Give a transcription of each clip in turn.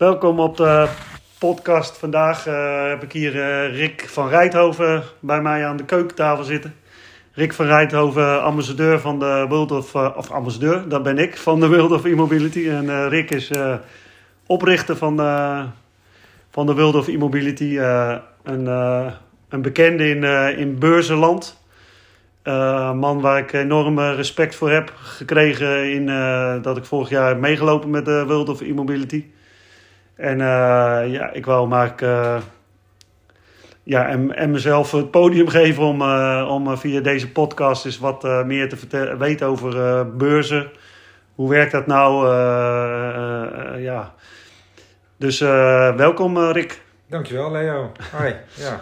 Welkom op de podcast. Vandaag eh, heb ik hier eh, Rick van Rijthoven bij mij aan de keukentafel zitten. Rick van Rijthoven, ambassadeur van de World of... eh, of ambassadeur, dat ben ik, van de World of E-Mobility. En Rick is oprichter van de, van de World of E-Mobility. eh, een, een bekende in, in beurzenland. Een man waar ik enorm respect voor heb gekregen in dat ik vorig jaar heb meegelopen met de World of E-Mobility. En eh, ja, ik wou maar eh, ja, en, en mezelf het podium geven om, eh, om via deze podcast eens wat meer te weten over beurzen. Hoe werkt dat nou? Ja. Dus welkom Rick. Dankjewel Leo. Hoi. Ja.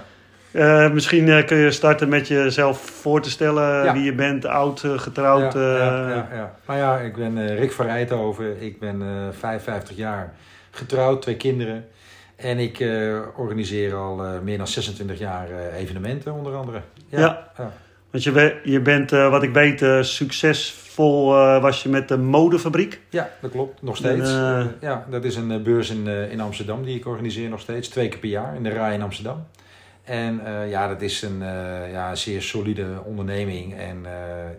Misschien kun je starten met jezelf voor te stellen. Ja. Wie je bent, oud, getrouwd. ja, ja, ja, ja. Nou ja, ik ben Rick van Rijthoven. Ik ben eh 55 jaar getrouwd, twee kinderen. En ik eh, organiseer al eh, meer dan 26 jaar eh, evenementen onder andere. Ja. ja. Want je, je bent, wat ik weet, succesvol was je met de modefabriek. Ja, dat klopt. Nog steeds. En, ja, dat is een beurs in, in Amsterdam die ik organiseer nog steeds. Twee keer per jaar in de RAI in Amsterdam. En ja, dat is een ja, zeer solide onderneming. En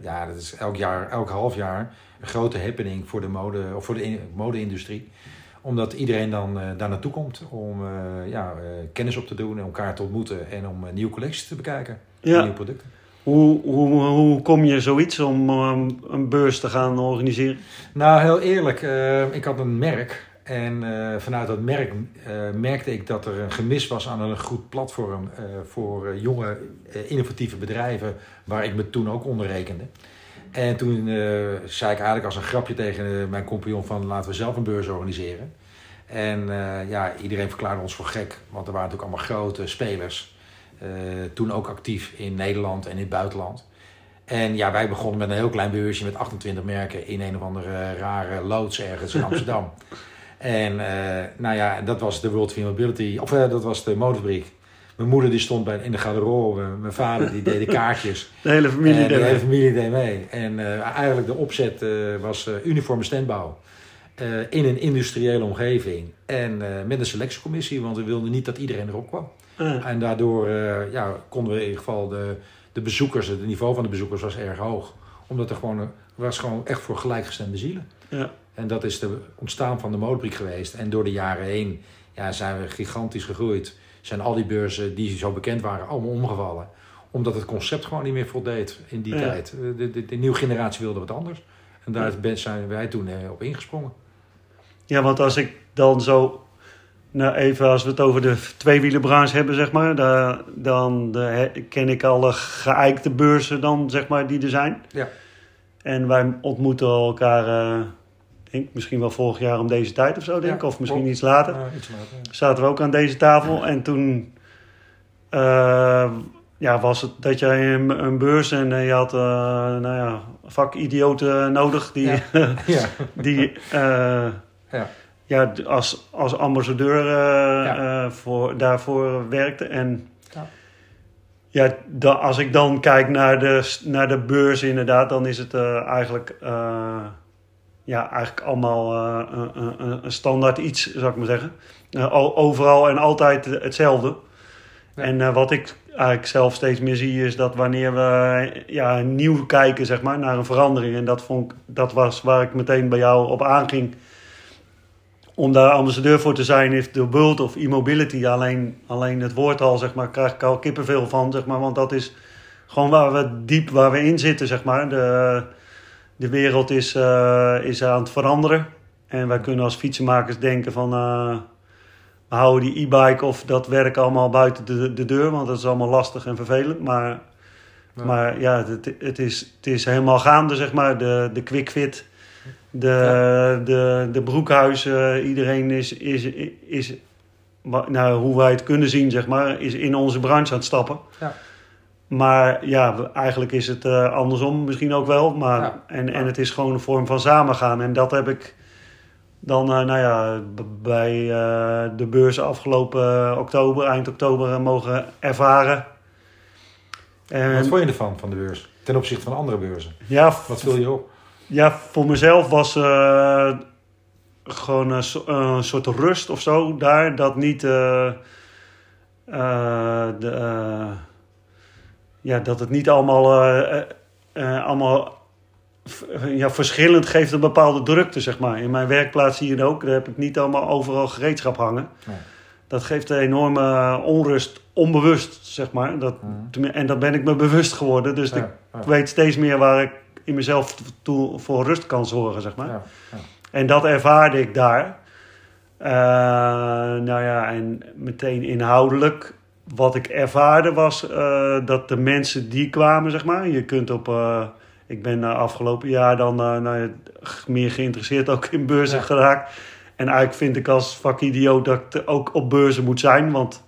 ja, dat is elk jaar, elk half jaar een grote happening voor de mode of voor de in- mode-industrie. Omdat iedereen dan eh, daar naartoe komt om eh, ja, eh, kennis op te doen en elkaar te ontmoeten en om nieuwe collecties te bekijken. Ja. Nieuwe producten. Hoe, hoe, hoe kom je zoiets om een beurs te gaan organiseren? Nou, heel eerlijk. ik had een merk. En vanuit dat merk merkte ik dat er een gemis was aan een goed platform voor jonge, innovatieve bedrijven, waar ik me toen ook onder rekende. En toen eh, zei ik eigenlijk als een grapje tegen eh, mijn compagnon van laten we zelf een beurs organiseren. En eh, ja, iedereen verklaarde ons voor gek, want er waren natuurlijk allemaal grote spelers. toen ook actief in Nederland en in het buitenland. En ja, wij begonnen met een heel klein beursje met 28 merken in een of andere rare loods ergens in Amsterdam. en nou ja, dat was de World of Mobility, of dat was de motorfabriek. Mijn moeder die stond bij, in de garderobe, mijn vader die deed de kaartjes. De hele familie. en de hele familie deed mee. En eh, eigenlijk de opzet eh, was eh, uniforme standbouw. in een industriële omgeving. En met een selectiecommissie, want we wilden niet dat iedereen erop kwam. Ah, En daardoor ja, konden we in ieder geval de, de bezoekers, het niveau van de bezoekers was erg hoog. Omdat er gewoon, was gewoon echt voor gelijkgestemde zielen. ja. En dat is de ontstaan van de modebriek geweest. En door de jaren heen ja, zijn we gigantisch gegroeid. Zijn al die beurzen die zo bekend waren allemaal omgevallen. Omdat het concept gewoon niet meer voldeed in die Ja. tijd. De, de, de nieuwe generatie wilde wat anders. En daar ben- zijn wij toen eh, op ingesprongen. ja, want als ik dan zo... Nou, even als we het over de tweewielenbranche hebben, zeg maar. da- dan ken ik alle geëikte beurzen dan, zeg maar, die er zijn. Ja. En wij ontmoeten elkaar, eh, denk misschien wel vorig jaar om deze tijd of zo, denk ik. Ja, Of misschien iets later. Iets later, ja. zaten we ook aan deze tafel. En toen eh, ja, was het dat jij een, een beurs en eh, je had eh, nou ja, vakidioten nodig die, ja. die Ja. ja, als, als ambassadeur voor, daarvoor werkte. En Ja. da- als ik dan kijk naar de, naar de beurs inderdaad, dan is het eigenlijk, ja, eigenlijk allemaal eh, een, een, een standaard iets, zou ik maar zeggen. Eh, overal en altijd hetzelfde. Ja. En eh, wat ik eigenlijk zelf steeds meer zie, is dat wanneer we ja, nieuw kijken, zeg maar, naar een verandering. En dat, vond ik, dat was waar ik meteen bij jou op aanging. Om daar ambassadeur voor te zijn, is de World of E-Mobility. Alleen, alleen het woord al, zeg maar, krijg ik al kippenvel van, zeg maar. Want dat is gewoon waar we diep waar we in zitten, zeg maar. De, de wereld is, eh, is aan het veranderen. En wij kunnen als fietsenmakers denken van... eh, we houden die e-bike of dat werk allemaal buiten de, de deur. Want dat is allemaal lastig en vervelend. Maar, Ja. maar ja, het, het, is, het is helemaal gaande, zeg maar. De, de quick fit, de, de, de broekhuis. eh, iedereen is, is, is, wa- nou, hoe wij het kunnen zien, zeg maar, is in onze branche aan het stappen. Ja. Maar ja, eigenlijk is het eh, andersom misschien ook wel. Maar, Ja. en, en het is gewoon een vorm van samengaan. En dat heb ik dan, eh, nou ja, bij eh, de beurs afgelopen oktober, eind oktober, mogen ervaren. En, Wat vond je ervan, van de beurs? Ten opzichte van andere beurzen? ja, Wat viel je op? ja, voor mezelf was, eh, gewoon een, een soort rust of zo daar. Dat niet eh, eh, de, ja, dat het niet allemaal, eh, eh, eh, allemaal ja, verschillend geeft een bepaalde drukte, zeg maar. In mijn werkplaats hier ook, daar heb ik niet allemaal overal gereedschap hangen. Nee. Dat geeft een enorme onrust, onbewust, zeg maar. Dat, Mhm. en dat ben ik me bewust geworden. Dus Ja, ik, ja, weet steeds meer waar ik in mezelf toe, voor rust kan zorgen, zeg maar. ja, ja. En dat ervaarde ik daar. Nou ja, en meteen inhoudelijk. Wat ik ervaarde was eh, dat de mensen die kwamen, zeg maar. Je kunt op. eh, ik ben eh, afgelopen jaar dan nou, meer geïnteresseerd ook in beurzen Ja. geraakt. En eigenlijk vind ik als vakidioot dat ik ook op beurzen moet zijn. Want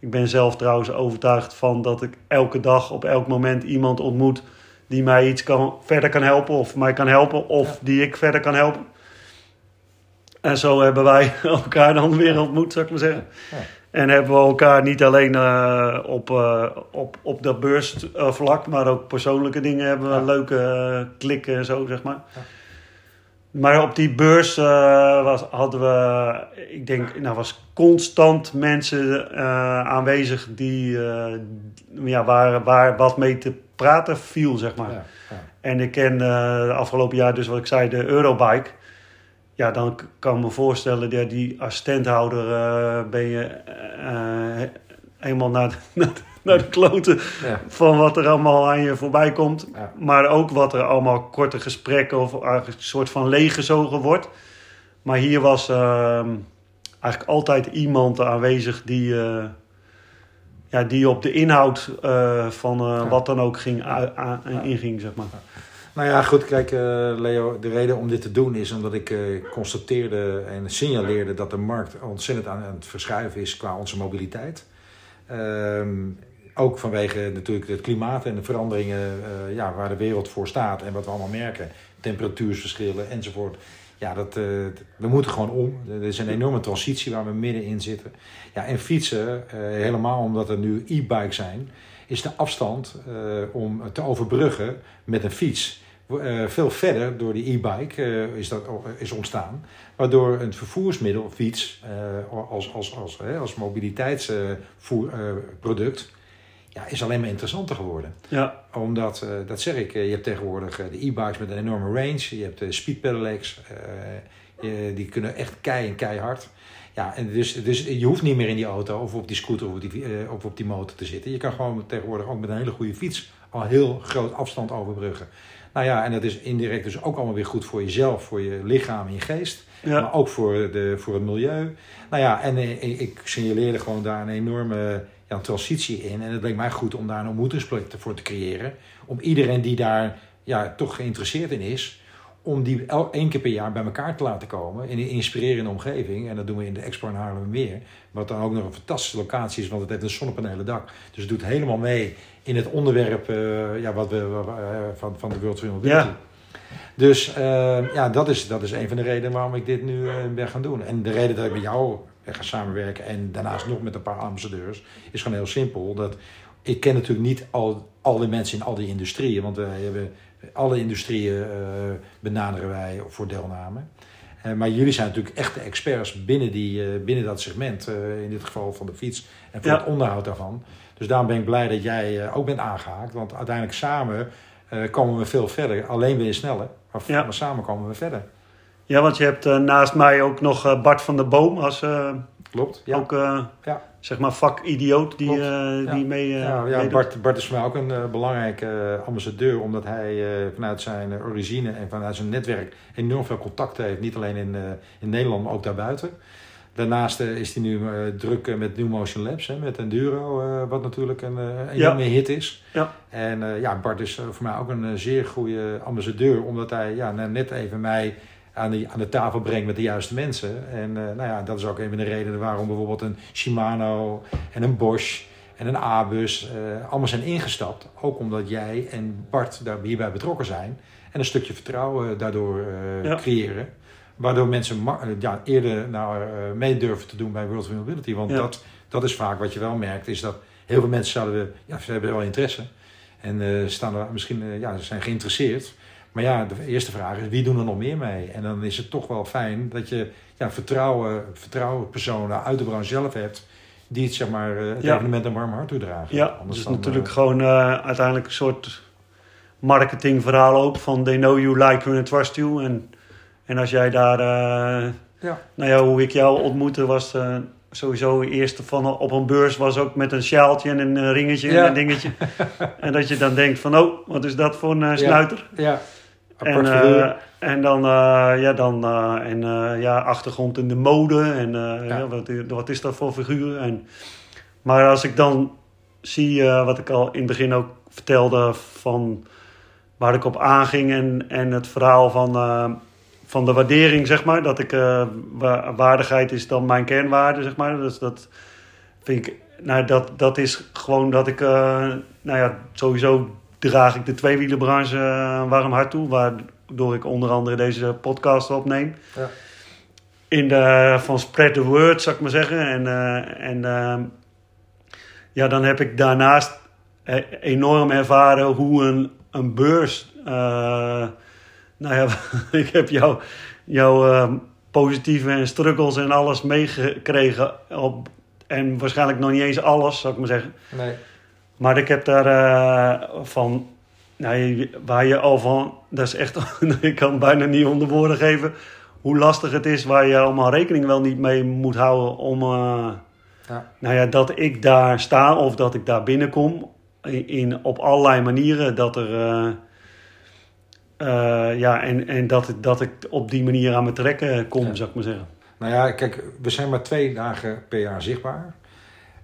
ik ben zelf trouwens overtuigd van dat ik elke dag op elk moment iemand ontmoet die mij iets kan, verder kan helpen of mij kan helpen of Ja. die ik verder kan helpen. En zo hebben wij elkaar dan weer ontmoet, zou ik maar zeggen. Ja. En hebben we elkaar niet alleen eh, op, eh, op, op dat beursvlak, maar ook persoonlijke dingen hebben we Ja. leuke eh, klikken en zo, zeg maar. Ja. Maar op die beurs was, hadden we, ik denk, nou was constant mensen aanwezig die, ja, waar, waar wat mee te praten viel, zeg maar. Ja. En ik ken de afgelopen jaar, dus wat ik zei, de Eurobike. Ja, dan kan ik me voorstellen, ja, die assistenthouder eh, ben je eh, helemaal naar de, naar de, kloten Ja. van wat er allemaal aan je voorbij komt. Ja. Maar ook wat er allemaal korte gesprekken of een soort van leeggezogen wordt. Maar hier was ehm, eigenlijk altijd iemand aanwezig die, eh, ja, die op de inhoud van wat dan ook ging, inging, zeg maar. Nou ja, goed, kijk, eh, Leo, de reden om dit te doen is omdat ik eh, constateerde en signaleerde dat de markt ontzettend aan het verschuiven is qua onze mobiliteit. Ehm, ook vanwege natuurlijk het klimaat en de veranderingen eh, ja, waar de wereld voor staat en wat we allemaal merken, temperatuursverschillen enzovoort. Ja, dat, we moeten gewoon om. Er is een enorme transitie waar we middenin zitten. Ja, en fietsen, helemaal omdat er nu e-bikes zijn, is de afstand eh, om te overbruggen met een fiets eh, veel verder door die e-bike eh, is, dat, is ontstaan. Waardoor een vervoersmiddel, fiets, als, als, als, hè, als mobiliteitsproduct, ja, is alleen maar interessanter geworden. Ja, Omdat, dat zeg ik, je hebt tegenwoordig de e-bikes met een enorme range. Je hebt de speed pedelecs, die kunnen echt kei en keihard. Ja, en dus, dus je hoeft niet meer in die auto of op die scooter of op die, eh, of op die motor te zitten. Je kan gewoon tegenwoordig ook met een hele goede fiets al heel groot afstand overbruggen. Nou ja, en dat is indirect dus ook allemaal weer goed voor jezelf, voor je lichaam en je geest. ja. Maar ook voor, de, voor het milieu. Nou ja, en eh, ik, signaleerde gewoon daar een enorme ja, transitie in. En het leek mij goed om daar een ontmoetingsplek voor te creëren. Om iedereen die daar ja, toch geïnteresseerd in is, om die één keer per jaar bij elkaar te laten komen in een inspirerende omgeving. En dat doen we in de Expo in Haarlemmermeer. Wat dan ook nog een fantastische locatie is, want het heeft een zonnepanelen dak. Dus het doet helemaal mee in het onderwerp eh, ja, wat we, eh, van, van de World Film. Ja. Dus eh, ja, dat is, dat is een van de redenen waarom ik dit nu eh, ben gaan doen. En de reden dat ik met jou ben gaan samenwerken en daarnaast nog met een paar ambassadeurs, is gewoon heel simpel. Dat ik ken natuurlijk niet al, al die mensen in al die industrieën, want wij hebben alle industrieën eh, benaderen wij voor deelname. Eh, maar jullie zijn natuurlijk echt de experts binnen, die, eh, binnen dat segment, in dit geval van de fiets en voor Ja. het onderhoud daarvan. Dus daarom ben ik blij dat jij ook bent aangehaakt, want uiteindelijk samen komen we veel verder. Alleen ben je sneller, maar, Ja. maar samen komen we verder. ja, want je hebt naast mij ook nog Bart van der Boom als Klopt? Ja. ook eh, Ja. zeg maar vakidioot die, eh, Ja. die mee, eh, ja, ja. Bart, Bart is voor mij ook een belangrijke ambassadeur, omdat hij eh, vanuit zijn origine en vanuit zijn netwerk enorm veel contacten heeft. Niet alleen in, eh, in Nederland, maar ook daarbuiten. Daarnaast is hij nu eh, druk met New Motion Labs, hè, met Enduro, eh, wat natuurlijk een eh, enorme hit is. Ja. En eh, ja, Bart is voor mij ook een zeer goede ambassadeur, omdat hij ja, net even mij aan, die, aan de tafel brengt met de juiste mensen. En eh, nou ja, dat is ook een van de redenen waarom bijvoorbeeld een Shimano en een Bosch en een Abus eh, allemaal zijn ingestapt. Ook omdat jij en Bart daar hierbij betrokken zijn. En een stukje vertrouwen daardoor eh, Ja. creëren. Waardoor mensen ja, eerder nou, mee durven te doen bij World of Mobility. Want Ja. dat, dat is vaak wat je wel merkt. Is dat heel veel mensen zouden, ja, ze hebben wel interesse. En staan er misschien, ja, ze zijn geïnteresseerd. Maar ja, de eerste vraag is, wie doen er nog meer mee? En dan is het toch wel fijn dat je ja, vertrouwen, vertrouwen personen uit de branche zelf hebt... die het, zeg maar, eh, het Ja. evenement een warm hart toedragen. Ja, Anders dus dan, natuurlijk eh, gewoon eh, uiteindelijk een soort marketingverhaal ook van they know you, like you and trust you. En, en als jij daar, Ja. nou ja, hoe ik jou ontmoette was sowieso eerst van op een beurs was ook met een sjaaltje en een ringetje Ja. en een dingetje. en dat je dan denkt van, oh, wat is dat voor een snuiter? Ja, En, apart eh, en dan, eh, ja, dan eh, en, ja, achtergrond in de mode. En Ja. ja, wat, wat is dat voor figuur? En, maar als ik dan zie, wat ik al in het begin ook vertelde, van waar ik op aanging en, en het verhaal van, van de waardering, zeg maar. Dat ik, wa- waardigheid is dan mijn kernwaarde, zeg maar. Dus dat vind ik, nou, dat, dat is gewoon dat ik, nou ja, sowieso draag ik de tweewielenbranche eh, een warm hart toe. Waardoor ik onder andere deze podcast opneem. Ja. In de, van spread the word, zou ik maar zeggen. En, eh, en ehm, ja, dan heb ik daarnaast eh, enorm ervaren hoe een, een beurs... nou ja, ik heb jou, jouw eh, positieve en struggles en alles meegekregen. Op, en waarschijnlijk nog niet eens alles, zou ik maar zeggen. Nee. Maar ik heb daar eh, van, nou, waar je al van, dat is echt, ik kan het bijna niet onder woorden geven, hoe lastig het is, waar je allemaal rekening wel niet mee moet houden om, eh, Ja. nou ja, dat ik daar sta of dat ik daar binnenkom, in, in- op allerlei manieren, dat er, eh, ja, en, en dat, dat ik op die manier aan mijn trekken kom, Ja. zou ik maar zeggen. Nou ja, kijk, we zijn maar twee dagen per jaar zichtbaar.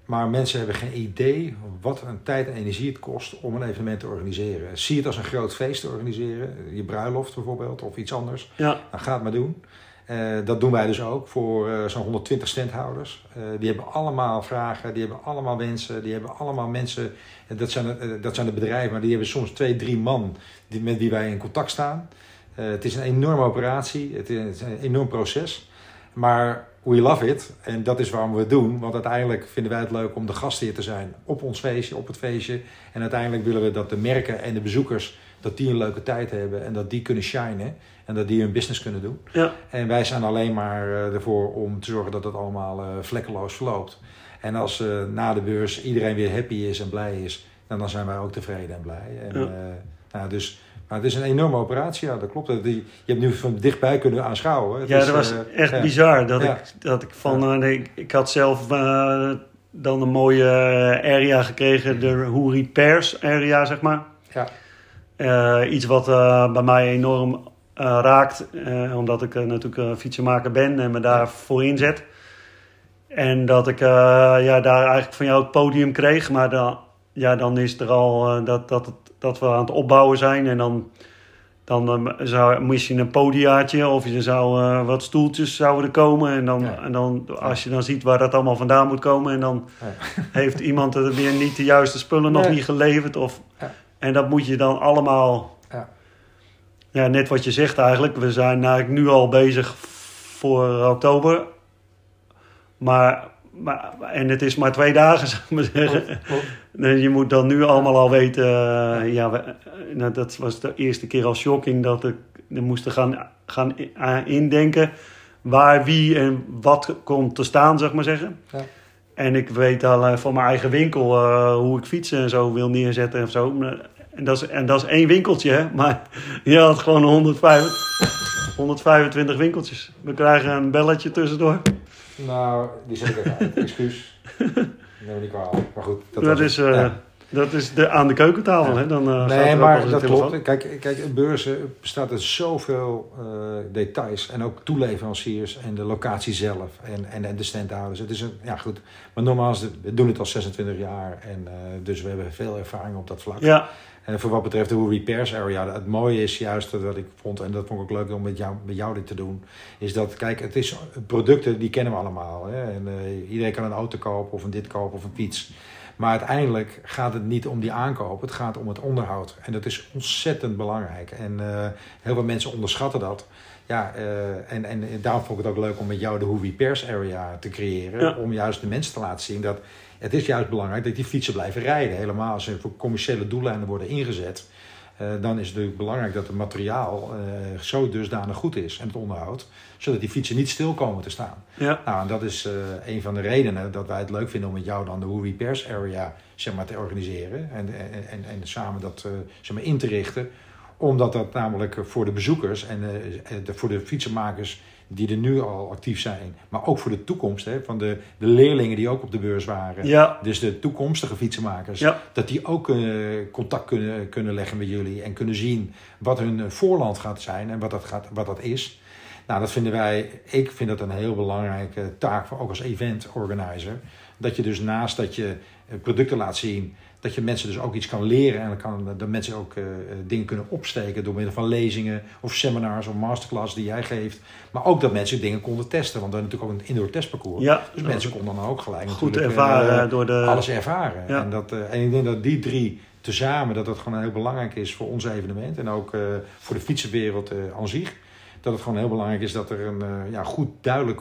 Maar mensen hebben geen idee wat een tijd en energie het kost om een evenement te organiseren. Zie het als een groot feest te organiseren, je bruiloft bijvoorbeeld of iets anders. Ja, Dan ga het maar doen. Eh, dat doen wij dus ook voor eh, zo'n 120 standhouders. Eh, die hebben allemaal vragen, die hebben allemaal wensen, die hebben allemaal mensen. dat, zijn, dat zijn de bedrijven, maar die hebben soms twee, drie man die, met wie wij in contact staan. Het is een enorme operatie, het is een enorm proces. Maar we love it en dat is waarom we het doen. Want uiteindelijk vinden wij het leuk om de gastheer te zijn op ons feestje, op het feestje. En uiteindelijk willen we dat de merken en de bezoekers dat die een leuke tijd hebben en dat die kunnen shinen en dat die hun business kunnen doen. ja, En wij zijn alleen maar eh, ervoor om te zorgen dat het allemaal eh, vlekkeloos verloopt. En als eh, na de beurs iedereen weer happy is en blij is, dan, dan zijn wij ook tevreden en blij. En, Ja. nou, dus, maar het is een enorme operatie, ja, dat klopt. Dat- die- Je hebt nu van dichtbij kunnen aanschouwen. Het Ja, is, dat was eh, echt ja. bizar. Dat, Ja. ik, dat ik van. eh, nee, ik, ik had zelf eh, dan een mooie eh, area gekregen, de Who Repairs area, zeg maar. Ja. Eh, iets wat eh, bij mij enorm eh, raakt, eh, omdat ik eh, natuurlijk uh, fietsenmaker ben en me daarvoor inzet. En dat ik eh, ja, daar eigenlijk van jou het podium kreeg, maar dan, ja, dan is er al eh, dat, dat, het, dat we aan het opbouwen zijn en dan. Dan eh, zou, je een podiaatje of je zou eh, wat stoeltjes zouden er komen. En, dan, Ja. en dan, als je dan ziet waar dat allemaal vandaan moet komen. En dan Ja. heeft iemand er weer niet de juiste spullen nog niet geleverd. Of. En dat moet je dan allemaal... Ja. Ja, net wat je zegt eigenlijk. We zijn eigenlijk nu al bezig voor oktober. Maar, maar, en het is maar twee dagen, zou ik maar zeggen. Klopt. Nee, je moet dan nu allemaal al weten. eh, ja, eh, nou, dat was de eerste keer al shocking dat ik er moesten gaan, gaan aan indenken. Waar, wie en wat komt te staan, zeg maar zeggen. Ja. En ik weet al eh, van mijn eigen winkel eh, hoe ik fietsen en zo wil neerzetten en zo. En dat is, en dat is één winkeltje, hè? Maar je had gewoon 105, 125 winkeltjes. We krijgen een belletje tussendoor. Nou, die zet ik even uit. Excuus. Neem niet kwalijk. Maar goed. Dat, is, het. eh, Ja. dat is de, aan de keukentafel, Ja. hè? Dan, er Nee, maar dat telefoon. klopt. Kijk, kijk, eh, bestaat uit zoveel eh, details. En ook toeleveranciers en de locatie zelf. En, en, en de standhouders. Het is een, ja goed. Maar nogmaals, we doen het al 26 jaar. En dus we hebben veel ervaring op dat vlak. Ja, En voor wat betreft de Repairs Area, het mooie is juist dat wat ik vond, en dat vond ik ook leuk om met jou, met jou dit te doen, is dat, kijk, het is producten die kennen we allemaal. Hè? En eh, iedereen kan een auto kopen of een dit kopen of een fiets. Maar uiteindelijk gaat het niet om die aankoop, het gaat om het onderhoud. En dat is ontzettend belangrijk. En eh, heel veel mensen onderschatten dat. Ja, eh, en, en daarom vond ik het ook leuk om met jou de Who Repairs Area te creëren. Ja. Om juist de mensen te laten zien dat het is juist belangrijk dat die fietsen blijven rijden. Helemaal als ze voor commerciële doeleinden worden ingezet. Uh, dan is het natuurlijk belangrijk dat het materiaal uh, zo dusdanig goed is en het onderhoud, zodat die fietsen niet stil komen te staan. Ja. Nou, en dat is uh, een van de redenen dat wij het leuk vinden om met jou dan de Who Repairs Area zeg maar, te organiseren en, en, en, en samen dat zeg maar, in te richten. Omdat dat namelijk voor de bezoekers en de, voor de fietsenmakers die er nu al actief zijn, maar ook voor de toekomst, hè, van de, de leerlingen die ook op de beurs waren. Ja. Dus de toekomstige fietsenmakers, Ja. dat die ook eh, contact kunnen, kunnen leggen met jullie en kunnen zien wat hun eh, voorland gaat zijn en wat dat, gaat, wat dat is. Nou, dat vinden wij, ik vind dat een heel belangrijke taak, ook als event organizer. Dat je dus naast dat je eh, producten laat zien, dat je mensen dus ook iets kan leren en dan kan, dat mensen ook uh, dingen kunnen opsteken door middel van lezingen of seminars of masterclass die jij geeft. Maar ook dat mensen dingen konden testen, want we hebben natuurlijk ook een indoor testparcours. Ja. Dus mensen konden dan ook gelijk Goed ervaren uh, door de... alles ervaren. Ja. En, dat, uh, en ik denk dat die drie tezamen, dat dat gewoon heel belangrijk is voor ons evenement en ook voor de fietsenwereld aan zich. Dat het gewoon heel belangrijk is dat er een ja, goed, duidelijk,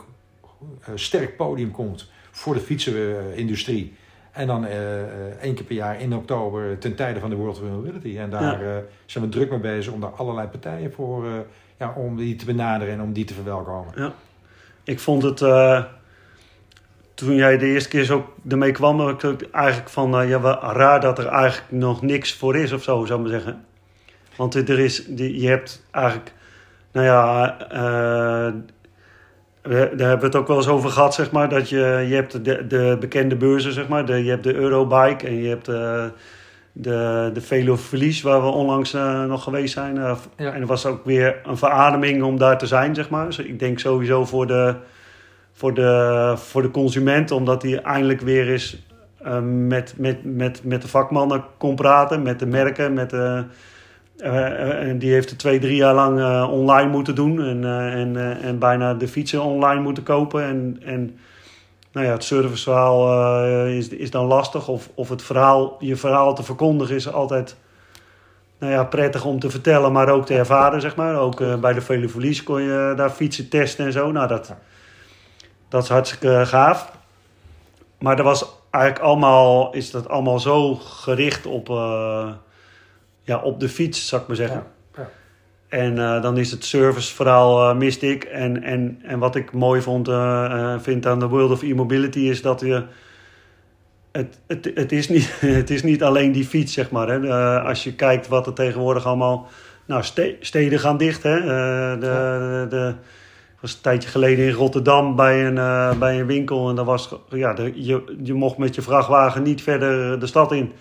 sterk podium komt voor de fietsenindustrie. En dan uh, één keer per jaar in oktober ten tijde van de World of Mobility. En daar ja. zijn we druk mee bezig om daar allerlei partijen voor, ja, om die te benaderen en om die te verwelkomen. Ja. Ik vond het, toen jij de eerste keer zo ermee kwam, ik eigenlijk van, ja, raar dat er eigenlijk nog niks voor is of zo, zou ik maar zeggen. Want er is, die, je hebt eigenlijk, nou ja, daar hebben we het ook wel eens over gehad, zeg maar. Dat je, je hebt de, de bekende beurzen, zeg maar. De, je hebt de Eurobike en je hebt de, de, de Velo Verlies, waar we onlangs uh, nog geweest zijn. Uh, ja. En er was ook weer een verademing om daar te zijn, zeg maar. Dus ik denk sowieso voor de, voor de, voor de consument, omdat hij eindelijk weer eens uh, met, met, met, met de vakmannen kon praten, met de merken, met de... Uh, en die heeft het twee, drie jaar lang uh, online moeten doen. En, uh, en, en bijna de fietsen online moeten kopen. En, en nou ja, het serviceverhaal is, is dan lastig. Of, of het verhaal, je verhaal te verkondigen is altijd nou ja, prettig om te vertellen, maar ook te ervaren. Zeg maar. Ook bij de Velofolies kon je daar fietsen testen en zo. Nou, dat, dat is hartstikke gaaf. Maar dat was eigenlijk allemaal, is dat allemaal zo gericht op ja, op de fiets, zou ik maar zeggen. Ja, ja. En uh, dan is het serviceverhaal uh, mist ik. En, en, en wat ik mooi vond, uh, vind aan de World of E-Mobility is dat je... Het, het, het, is niet, het is niet alleen die fiets, zeg maar. Hè. als je kijkt wat er tegenwoordig allemaal... Nou, ste steden gaan dicht, hè. de, de, de, was een tijdje geleden in Rotterdam bij een, bij een winkel. En daar was, ja, de, je, je mocht met je vrachtwagen niet verder de stad in.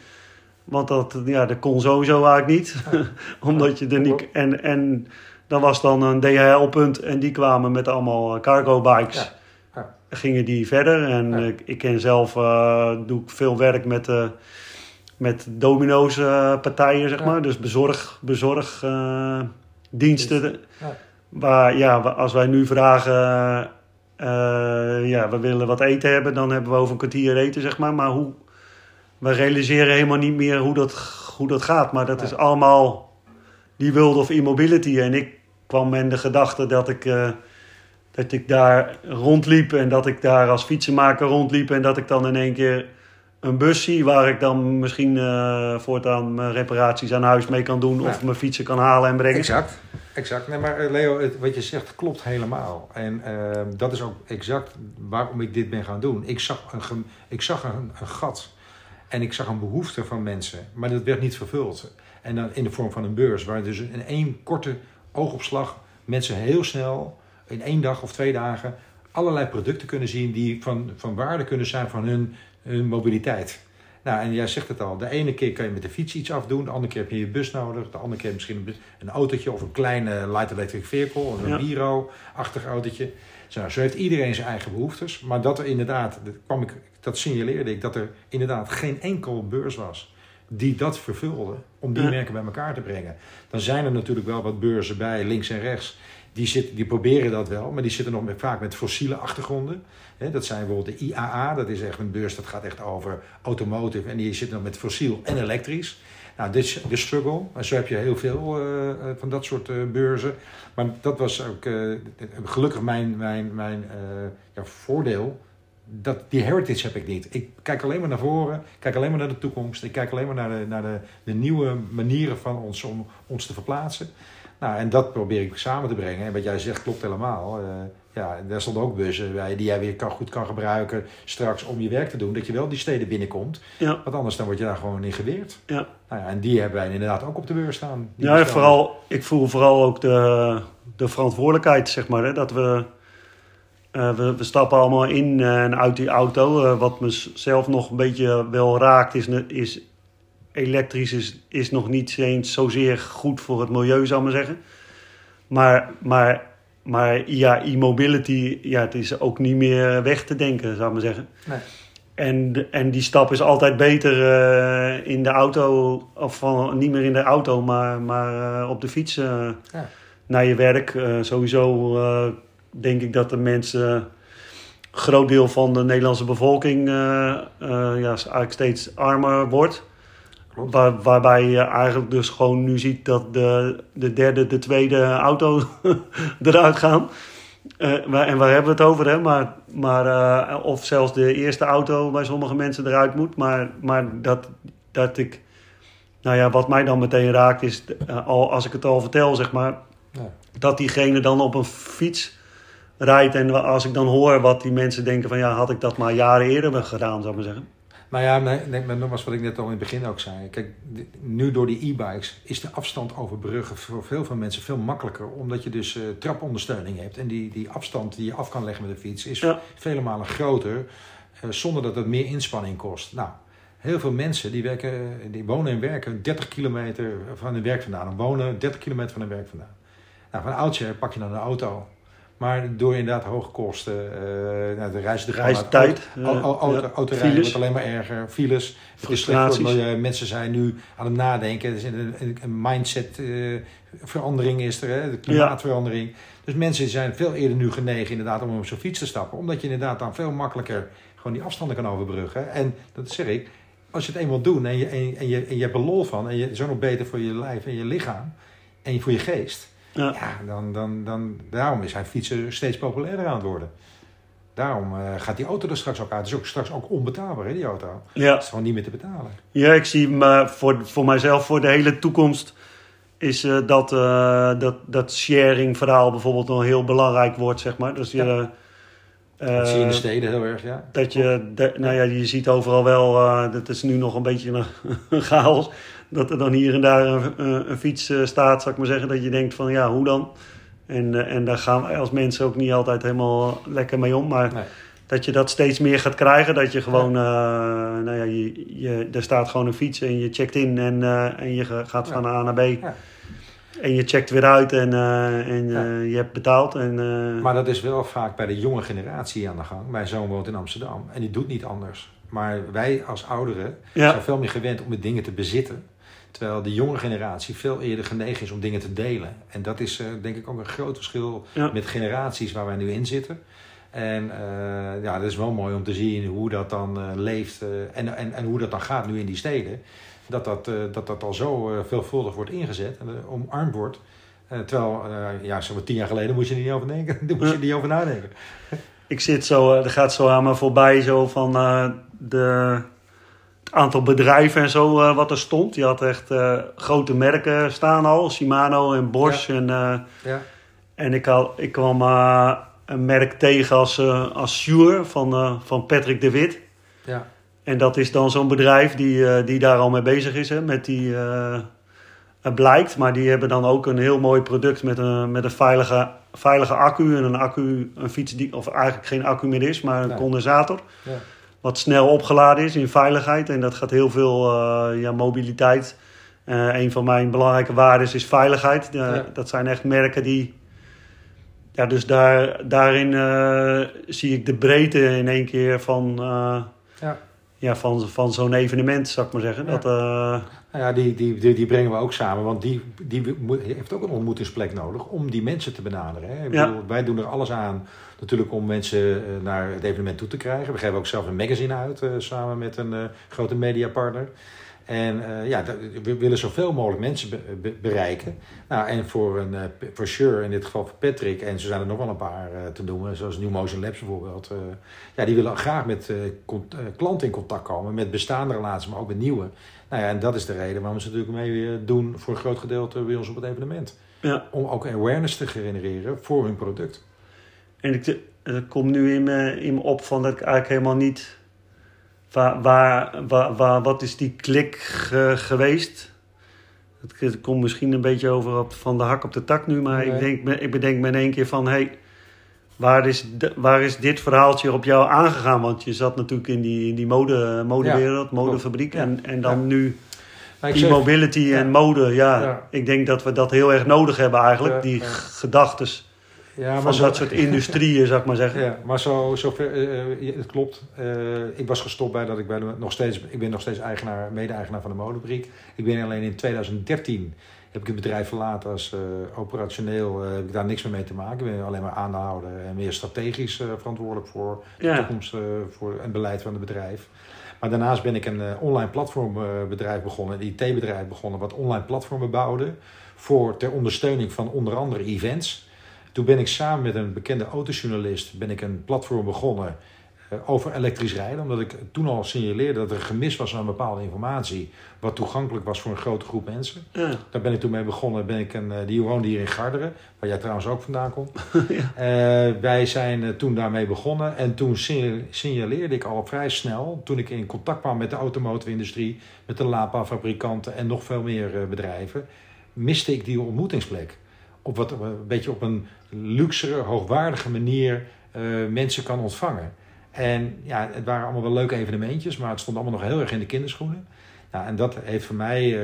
Want dat, ja, dat kon sowieso eigenlijk niet. Omdat je er niet... En, en dan was dan een DHL-punt en die kwamen met allemaal cargo bikes. Ja. Gingen die verder. En Ja. ik, ik ken zelf, uh, doe ik veel werk met, uh, met domino's uh, partijen, zeg maar. Dus bezorg, bezorg diensten. Ja. Waar, ja, als wij nu vragen, uh, ja, we willen wat eten hebben, dan hebben we over een kwartier eten, zeg maar. Maar hoe, we realiseren helemaal niet meer hoe dat, hoe dat gaat. Maar dat Nee. is allemaal die world of e-mobility. En ik kwam in de gedachte dat ik, uh, dat ik daar rondliep en dat ik daar als fietsenmaker rondliep. En dat ik dan in één keer een bus zie waar ik dan misschien uh, voortaan mijn reparaties aan huis mee kan doen. Ja. Of mijn fietsen kan halen en brengen. Exact, exact. Nee, maar eh, Leo, het, wat je zegt klopt helemaal. En uh, dat is ook exact waarom ik dit ben gaan doen. Ik zag een, ik zag een, een gat en ik zag een behoefte van mensen, maar dat werd niet vervuld. En dan in de vorm van een beurs, waar dus in één korte oogopslag mensen heel snel, in één dag of twee dagen, allerlei producten kunnen zien die van, van waarde kunnen zijn van hun, hun mobiliteit. Nou, en jij zegt het al, de ene keer kan je met de fiets iets afdoen, de andere keer heb je je bus nodig, de andere keer misschien een, autootje of een kleine light electric vehicle, of een Ja. Biro-achtig autootje. Zo, zo heeft iedereen zijn eigen behoeftes, maar dat er inderdaad, dat, kwam ik, dat signaleerde ik, dat er inderdaad geen enkel beurs was die dat vervulde om die merken bij elkaar te brengen. Dan zijn er natuurlijk wel wat beurzen bij, links en rechts, die, zitten, die proberen dat wel, maar die zitten nog met, vaak met fossiele achtergronden. Dat zijn bijvoorbeeld de IAA, dat is echt een beurs dat gaat echt over automotive en die zit dan met fossiel en elektrisch. Nou, dit is de struggle. En zo heb je heel veel eh, eh, van dat soort eh, beurzen. Maar dat was ook gelukkig mijn, mijn, mijn ja, voordeel dat, die heritage heb ik niet. Ik kijk alleen maar naar voren, kijk alleen maar naar de toekomst. Ik kijk alleen maar naar de, naar de, de nieuwe manieren van ons om ons te verplaatsen. Nou, en dat probeer ik samen te brengen. En wat jij zegt klopt helemaal. Uh, ja, daar stonden ook bussen bij die jij weer kan, goed kan gebruiken straks om je werk te doen. Dat je wel die steden binnenkomt. Ja. Want anders dan word je daar gewoon in geweerd. Ja. Nou ja, en die hebben wij inderdaad ook op de beurs staan. Ja, vooral, ik voel vooral ook de, de verantwoordelijkheid, zeg maar. Hè, dat we, uh, we, we stappen allemaal in en uit die auto. Uh, wat mezelf nog een beetje wel raakt, is, is elektrisch is, is nog niet eens zozeer goed voor het milieu, zou ik maar zeggen. Maar, maar, maar ja, e-mobility, ja, het is ook niet meer weg te denken, zou ik maar zeggen. Nee. En, en die stap is altijd beter uh, in de auto, of van, niet meer in de auto, maar, maar op de fiets ja. naar je werk. sowieso denk ik dat de mensen, groot deel van de Nederlandse bevolking, ja, eigenlijk steeds armer wordt. Waar, waarbij je eigenlijk dus gewoon nu ziet dat de, de derde, de tweede auto eruit gaan. Uh, en waar hebben we het over? Hè? Maar, maar, uh, of zelfs de eerste auto bij sommige mensen eruit moet. Maar, maar dat, dat ik. Nou ja, wat mij dan meteen raakt is, uh, al, als ik het al vertel, zeg maar. Ja. Dat diegene dan op een fiets rijdt. En als ik dan hoor wat die mensen denken van ja, had ik dat maar jaren eerder gedaan, zou ik maar zeggen. Nou ja, maar nogmaals wat ik net al in het begin ook zei. Kijk, nu door die e-bikes is de afstand overbruggen voor veel van mensen veel makkelijker. Omdat je dus uh, trapondersteuning hebt. En die, die afstand die je af kan leggen met de fiets is ja. vele malen groter. Uh, zonder dat het meer inspanning kost. Nou, heel veel mensen die, werken, die wonen en werken 30 kilometer van hun werk vandaan. En wonen 30 kilometer van hun werk vandaan. Nou, van oudje pak je dan een auto. Maar door inderdaad hoge kosten, uh, nou, de reis, de reistijd, auto, auto, auto, ja, autorijden wordt alleen maar erger, files. Het is slecht voor milieu. Mensen zijn nu aan het nadenken. Er is een, een mindset uh, verandering is er, hè, de klimaatverandering. Ja. Dus mensen zijn veel eerder nu genegen inderdaad om op zo'n fiets te stappen. Omdat je inderdaad dan veel makkelijker gewoon die afstanden kan overbruggen. En dat zeg ik, als je het eenmaal doet en je, en, en je, en je hebt er lol van. En je is ook nog beter voor je lijf en je lichaam. En voor je geest. Ja. ja, dan, dan, dan, daarom is hij fietsen steeds populairder aan het worden. Daarom uh, gaat die auto er straks ook uit. Het is ook straks ook onbetaalbaar, hè, die auto. Ja. Het is gewoon niet meer te betalen. Ja, ik zie maar voor, voor mijzelf, voor de hele toekomst, is uh, dat, uh, dat dat sharing verhaal bijvoorbeeld nog heel belangrijk wordt, zeg maar. Dus je, dat zie je in de steden heel erg, ja. Dat je, de, nou ja, je ziet overal wel, dat is nu nog een beetje een chaos dat er dan hier en daar een, een fiets staat, zou ik maar zeggen. Dat je denkt van ja, hoe dan? En, en daar gaan wij als mensen ook niet altijd helemaal lekker mee om. Maar nee. dat je dat steeds meer gaat krijgen. Dat je gewoon, ja. uh, nou ja, je, je, er staat gewoon een fiets en je checkt in en, uh, en je gaat van ja. A naar B. Ja. En je checkt weer uit en, uh, en je hebt betaald. En, maar dat is wel vaak bij de jonge generatie aan de gang. Mijn zoon woont in Amsterdam en die doet niet anders. Maar wij als ouderen zijn veel meer gewend om de dingen te bezitten. Terwijl de jonge generatie veel eerder genegen is om dingen te delen. En dat is uh, denk ik ook een groot verschil ja. met generaties waar wij nu in zitten. En uh, ja, dat is wel mooi om te zien hoe dat dan uh, leeft en, en, en hoe dat dan gaat nu in die steden. Dat dat, dat, dat al zo veelvuldig wordt ingezet en omarmd wordt. terwijl, ja, zo tien jaar geleden moest je er niet over denken. Daar moest je niet over nadenken. Ik zit zo, er gaat zo aan me voorbij zo van de aantal bedrijven en zo uh, wat er stond. Je had echt uh, grote merken staan al, Shimano en Bosch. Ja. En, uh, ja. en ik, had, ik kwam een merk tegen als, als Shure van, van Patrick de Wit. Ja. En dat is dan zo'n bedrijf die, die daar al mee bezig is, hè, met die... het blijkt, maar die hebben dan ook een heel mooi product met een, met een veilige, veilige accu. En een accu, een fiets die, of eigenlijk geen accu meer is, maar een Nee. condensator Ja. Wat snel opgeladen is in veiligheid. En dat gaat heel veel uh, ja, mobiliteit. Uh, een van mijn belangrijke waarden is veiligheid. Uh, Ja. Dat zijn echt merken die. Ja, dus daar, daarin uh, zie ik de breedte in één keer van, uh, Ja. ja, van, van zo'n evenement, zou ik maar zeggen. Ja. Dat, uh, Nou ja, die, die, die, die brengen we ook samen, want die, die moet- heeft ook een ontmoetingsplek nodig om die mensen te benaderen. Hè? Ik Ja. wij doen er alles aan natuurlijk om mensen eh, naar het evenement toe te krijgen. We geven ook zelf een magazine uit eh, samen met een eh, grote mediapartner. En uh, ja, we willen zoveel mogelijk mensen be be bereiken. Nou, en voor, een, uh, voor Sure, in dit geval voor Patrick, en zo zijn er nog wel een paar uh, te noemen, zoals New Motion Labs bijvoorbeeld. ja, die willen graag met klanten in contact komen, met bestaande relaties, maar ook met nieuwe. Nou ja, en dat is de reden waarom ze natuurlijk mee doen voor een groot gedeelte bij ons op het evenement. Ja. Om ook awareness te genereren voor hun product. En ik, het komt nu in me, in me op van dat ik eigenlijk helemaal niet Waar, waar, waar, wat is die klik geweest? Het, komt misschien een beetje over op, van de hak op de tak nu, maar ik, denk, ik bedenk me in één keer van: hey, waar, is waar is dit verhaaltje op jou aangegaan? Want je zat natuurlijk in die, in die mode, modewereld, modefabriek, en, en dan nu e-mobility en mode. Ja, ik denk dat we dat heel erg nodig hebben eigenlijk, die gedachtes ja, van dat soort industrieën, zou ik maar zeggen. Ja, maar zo, zo ver, uh, het klopt. Uh, ik was gestopt bij dat ik bij de, nog steeds, ik ben nog steeds eigenaar, mede-eigenaar van de modebriek. Ik ben alleen in 2013 heb ik het bedrijf verlaten als uh, operationeel, heb ik daar niks meer mee te maken. Ik ben alleen maar aandeelhouder en meer strategisch verantwoordelijk voor de toekomst, voor het beleid van het bedrijf. Maar daarnaast ben ik een online platformbedrijf begonnen, een IT-bedrijf begonnen, wat online platformen bouwde voor ter ondersteuning van onder andere events. Toen ben ik samen met een bekende autojournalist ben ik een platform begonnen uh, over elektrisch rijden. Omdat ik toen al signaleerde dat er gemis was aan bepaalde informatie. Wat toegankelijk was voor een grote groep mensen. Ja. Daar ben ik toen mee begonnen. Ben ik een, uh, die woonde hier in Garderen. Waar jij trouwens ook vandaan komt. ja. uh, wij zijn toen daarmee begonnen. En toen signaleerde ik al vrij snel. Toen ik in contact kwam met de automotive-industrie. Met de Lapa-fabrikanten en nog veel meer bedrijven. Miste ik die ontmoetingsplek op wat een beetje op een luxere, hoogwaardige manier uh, mensen kan ontvangen. En ja, het waren allemaal wel leuke evenementjes, maar het stond allemaal nog heel erg in de kinderschoenen. En dat heeft voor mij, uh,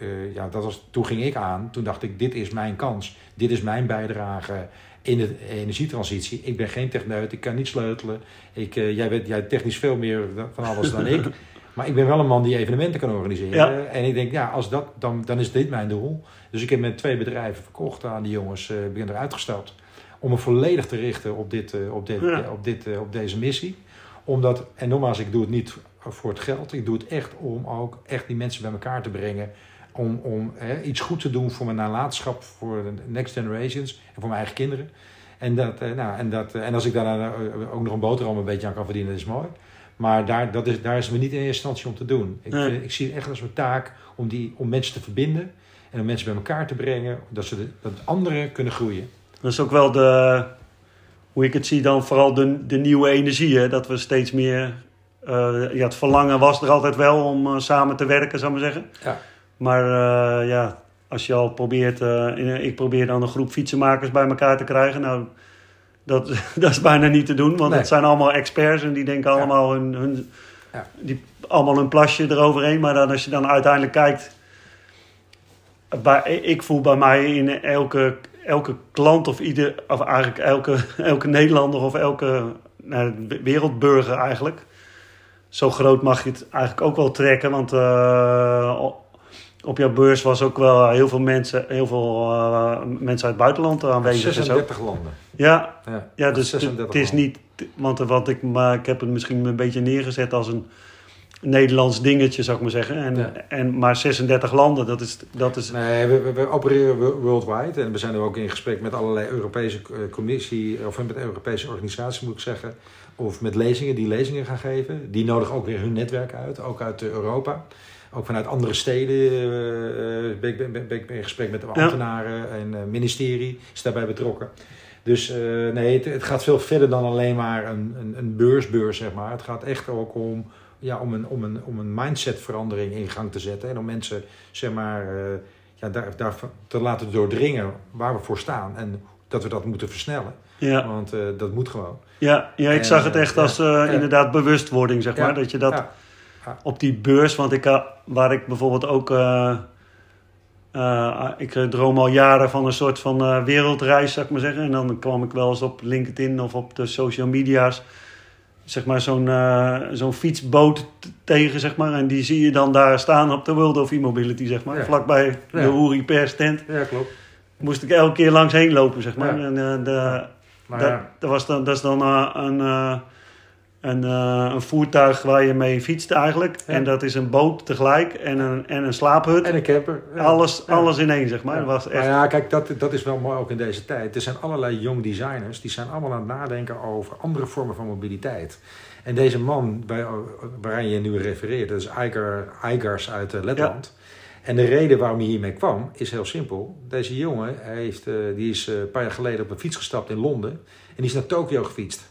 uh, ja, dat was, toen ging ik aan, toen dacht ik, dit is mijn kans, dit is mijn bijdrage in de energietransitie. Ik ben geen techneut, ik kan niet sleutelen. Ik, jij weet jij technisch veel meer van alles dan ik. Maar ik ben wel een man die evenementen kan organiseren. En ik denk, ja, als dat, dan, dan is dit mijn doel. Dus ik heb met twee bedrijven verkocht aan die jongens. Uh, ben eruit gestapt. Om me volledig te richten op, dit, uh, op, dit, uh, op, dit, op deze missie. Omdat, en nogmaals, ik doe het niet voor het geld. Ik doe het echt om ook echt die mensen bij elkaar te brengen. Om, om iets goed te doen voor mijn nalatenschap, voor de next generations en voor mijn eigen kinderen. En, dat, nou, en, dat, en als ik daar ook nog een boterham een beetje aan kan verdienen, dat is mooi. Maar daar, dat is, daar is me niet in eerste instantie om te doen. Ik, ik zie het echt als mijn taak om, die, om mensen te verbinden en om mensen bij elkaar te brengen, dat, ze de, dat anderen kunnen groeien. Dat is ook wel de, hoe ik het zie, dan vooral de, de nieuwe energie. Hè? Dat we steeds meer. Uh, ja, het verlangen was er altijd wel om uh, samen te werken, zou ik maar zeggen. Ja. Maar uh, ja, als je al probeert. In, ik probeer dan een groep fietsenmakers bij elkaar te krijgen. Nou, dat, dat is bijna niet te doen, want het zijn allemaal experts en die denken allemaal hun, hun, ja. die, allemaal hun plasje eroverheen. Maar dan, als je dan uiteindelijk kijkt, bij, ik voel bij mij in elke, elke klant of, ieder, of eigenlijk elke, elke Nederlander of elke nou, wereldburger eigenlijk. Zo groot mag je het eigenlijk ook wel trekken, want uh, op jouw beurs was ook wel heel veel mensen, heel veel uh, mensen uit het buitenland aanwezig. 36 landen. Ja, ja, ja dus het is niet, want wat ik, maar ik heb het misschien een beetje neergezet als een Nederlands dingetje, zou ik maar zeggen. En, en, maar 36 landen, dat is... Dat is... Nee, we, we, opereren worldwide. En we zijn er ook in gesprek met allerlei Europese eh, commissie... of met Europese organisaties, moet ik zeggen. Of met lezingen, die lezingen gaan geven. Die nodigen ook weer hun netwerk uit, ook uit Europa. Ook vanuit andere steden uh, ben, ik, ben, ik in gesprek met de ambtenaren en uh, ministerie is daarbij betrokken. Dus nee, het, het, gaat veel verder dan alleen maar een, een, een beursbeurs, zeg maar. Het gaat echt ook om ja, om, een, om, een, om een mindsetverandering in gang te zetten. En om mensen zeg maar, uh, ja, daar, daar te laten doordringen waar we voor staan. En dat we dat moeten versnellen. Ja. Want uh, dat moet gewoon. Ja, ja ik en, zag het echt als inderdaad bewustwording, zeg maar. Dat je dat op die beurs, want ik, waar ik bijvoorbeeld ook... ik droom al jaren van een soort van wereldreis, zou ik maar zeggen. En dan kwam ik wel eens op LinkedIn of op de social media's zeg maar zo'n zo'n fietsboot tegen, zeg maar. En die zie je dan daar staan op de World of E-Mobility, zeg maar. Vlakbij de Uri Pers tent. Ja, klopt. Moest ik elke keer langs heen lopen, zeg maar. En de, dat, dat, was dan, dat is dan een, een, eh, een voertuig waar je mee fietst eigenlijk. Ja. En dat is een boot tegelijk en een, en een slaaphut. En een camper. Ja. alles, Ja. alles in één, zeg maar. Ja. Dat was echt... Nou ja, kijk, dat, dat is wel mooi ook in deze tijd. Er zijn allerlei jong designers die zijn allemaal aan het nadenken over andere vormen van mobiliteit. En deze man bij, waaraan je nu refereert, dat is Igar, Igars uit eh, Letland. En de reden waarom hij hiermee kwam is heel simpel. Deze jongen hij heeft, eh, die is eh, een paar jaar geleden op een fiets gestapt in Londen en die is naar Tokio gefietst.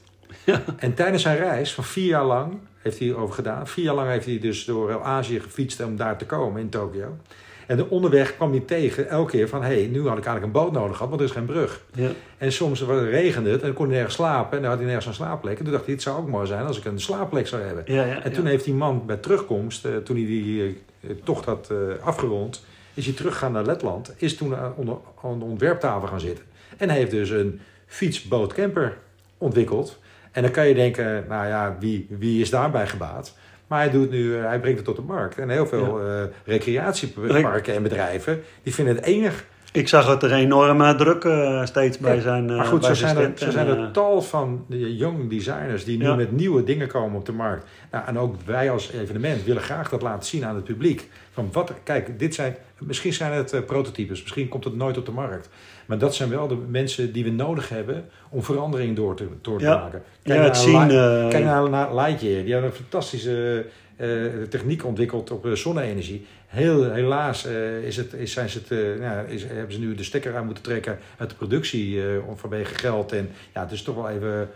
En tijdens zijn reis van vier jaar lang heeft hij over gedaan. Vier jaar lang heeft hij dus door Azië gefietst om daar te komen in Tokio. En de onderweg kwam hij tegen elke keer van... hé, hey, nu had ik eigenlijk een boot nodig gehad, want er is geen brug. Ja. En soms regende het en kon hij nergens slapen. En dan had hij nergens een slaapplek. En toen dacht hij, het zou ook mooi zijn als ik een slaapplek zou hebben. Ja, ja, En toen heeft die man bij terugkomst, eh, toen hij die eh, tocht had eh, afgerond... is hij teruggegaan naar Letland. Is toen aan, de ontwerptafel gaan zitten. En heeft dus een fietsboot-camper ontwikkeld. En dan kan je denken, nou ja, wie, wie is daarbij gebaat? Maar hij, doet nu, eh, hij brengt het tot de markt. En heel veel eh, recreatieparken en bedrijven, die vinden het enig. Ik zag het er enorm eh, druk steeds bij Ja. zijn Maar goed, zo zijn er, zo zijn er tal van young designers die nu Ja. met nieuwe dingen komen op de markt. Nou, en ook wij als evenement willen graag dat laten zien aan het publiek. Van wat, kijk, dit zijn, misschien zijn het prototypes, misschien komt het nooit op de markt. Maar dat zijn wel de mensen die we nodig hebben om verandering door te, door te Ja. maken. ja, het naar zien... Eh, Kijk naar, naar Lightyear. Die hebben een fantastische eh, techniek ontwikkeld op zonne-energie. Heel, helaas is het, is, zijn ze het, ja, is, hebben ze nu de stekker aan moeten trekken uit de productie vanwege geld. En ja, het is toch wel even,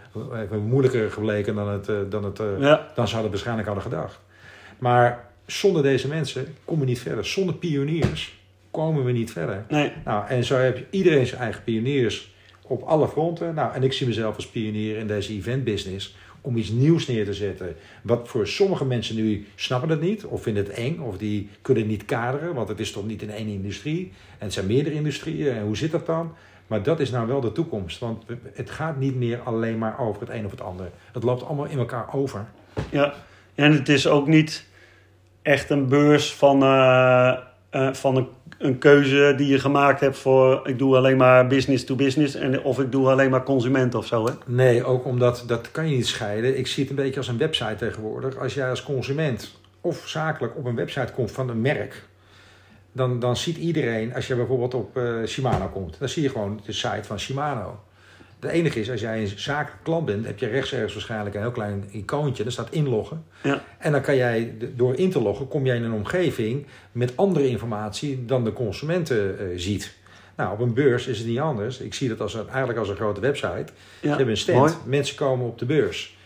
even moeilijker gebleken dan, het, dan, het, ja, dan ze hadden waarschijnlijk hadden gedacht. Maar zonder deze mensen komen we niet verder. Zonder pioniers komen we niet verder. nee, Nou, en zo heb je iedereen zijn eigen pioniers op alle fronten. Nou, en ik zie mezelf als pionier in deze event business om iets nieuws neer te zetten. Wat voor sommige mensen nu snappen het niet, of vinden het eng, of die kunnen niet kaderen, want het is toch niet in één industrie. En het zijn meerdere industrieën, en hoe zit dat dan? Maar dat is nou wel de toekomst, want het gaat niet meer alleen maar over het een of het ander. Het loopt allemaal in elkaar over. ja. En het is ook niet echt een beurs van, eh, eh, van een, keuze die je gemaakt hebt voor... ik doe alleen maar business to business en, of ik doe alleen maar consument of zo, hè? Nee, ook omdat dat kan je niet scheiden. Ik zie het een beetje als een website tegenwoordig. Als jij als consument of zakelijk op een website komt van een merk, dan, dan ziet iedereen, als je bijvoorbeeld op eh, Shimano komt, dan zie je gewoon de site van Shimano. Het enige is, als jij een zakelijk klant bent, heb je rechts ergens waarschijnlijk een heel klein icoontje, daar staat inloggen. Ja. En dan kan jij, door in te loggen, kom jij in een omgeving met andere informatie dan de consumenten eh, ziet. Nou, op een beurs is het niet anders. Ik zie dat als een, eigenlijk als een grote website. Ze Ja, hebben een stand, mooi. mensen komen op de beurs.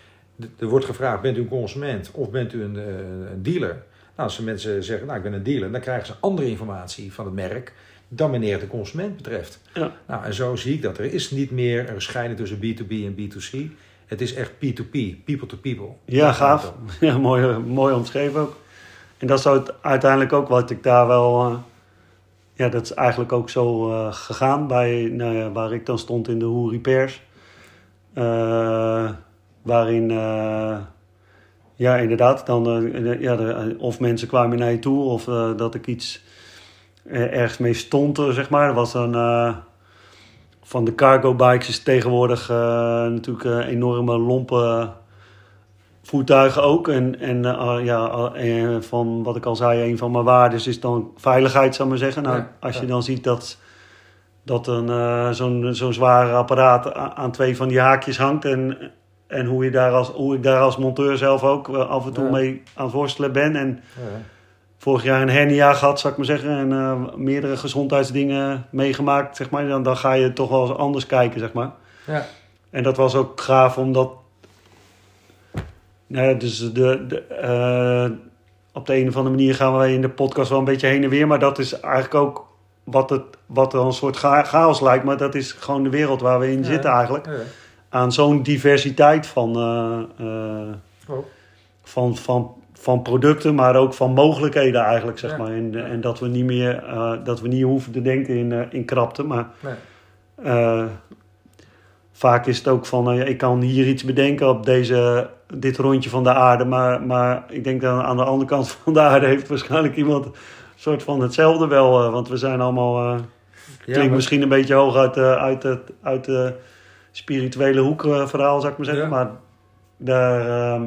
Er wordt gevraagd, bent u een consument of bent u een, eh, een dealer? Nou, als mensen zeggen, nou ik ben een dealer, dan krijgen ze andere informatie van het merk dan wanneer de consument betreft. Ja. Nou, en zo zie ik dat. Er is niet meer een scheiding tussen B2B en B2C. Het is echt P2P, people to people. Ja, gaaf. Ja, mooi, mooi omschreven ook. En dat is uiteindelijk ook wat ik daar wel... eh, ja, dat is eigenlijk ook zo eh, gegaan bij, nou ja, waar ik dan stond in de Hoe Repairs. Eh, waarin, ja inderdaad, dan, ja, de, of mensen kwamen naar je toe of dat ik iets ergens mee stond, eh, zeg maar. Dat was dan... eh, van de cargo bikes is tegenwoordig eh, natuurlijk eh, enorme lompe voertuigen ook. En, en eh, ja, eh, van wat ik al zei, een van mijn waardes is dan veiligheid, zou ik maar zeggen. Nou, Ja, als je ja. dan ziet dat, dat een, eh, zo'n, zo'n zware apparaat aan twee van die haakjes hangt. En, en hoe, je daar als, hoe ik daar als monteur zelf ook eh, af en toe Ja. mee aan het worstelen ben. En Ja. Vorig jaar een hernia gehad, zou ik maar zeggen. En eh, meerdere gezondheidsdingen meegemaakt, zeg maar. Dan, dan ga je toch wel eens anders kijken, zeg maar. Ja. En dat was ook gaaf, omdat... Nou ja, dus de, de, eh, op de een of andere manier gaan we in de podcast wel een beetje heen en weer. Maar dat is eigenlijk ook wat, het, wat er een soort cha- chaos lijkt. Maar dat is gewoon de wereld waar we in Ja. zitten eigenlijk. Ja. Aan zo'n diversiteit van, eh, Oh. van, van, van producten, maar ook van mogelijkheden eigenlijk, zeg Ja. maar. En, en dat we niet meer, eh, dat we niet hoeven te denken in, eh, in krapte, maar... Nee. Eh, vaak is het ook van, nou ja, ik kan hier iets bedenken op deze, dit rondje van de aarde. Maar, maar ik denk dat aan de andere kant van de aarde heeft waarschijnlijk iemand een soort van hetzelfde wel. want we zijn allemaal, Ja, klinkt misschien een beetje hoog uit, de uit, het, uit de spirituele hoek verhaal, zou ik maar zeggen. Ja. Maar Daar, ehm,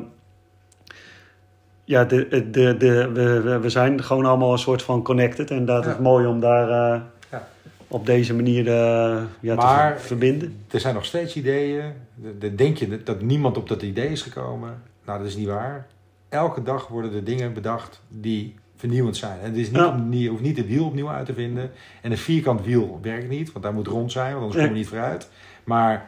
ja, de, de, de, we, we- zijn gewoon allemaal een soort van connected. En dat Ja. is mooi om daar eh, Ja. op deze manier eh, ja, Maar- te ver- verbinden. Er zijn nog steeds ideeën. De- de- Denk je dat niemand op dat idee is gekomen? Nou, dat is niet waar. Elke dag worden er dingen bedacht die vernieuwend zijn. En het is niet, Ja. je hoeft niet het wiel opnieuw uit te vinden. En een vierkant wiel werkt niet, want daar moet rond zijn, want anders kom je niet vooruit. Maar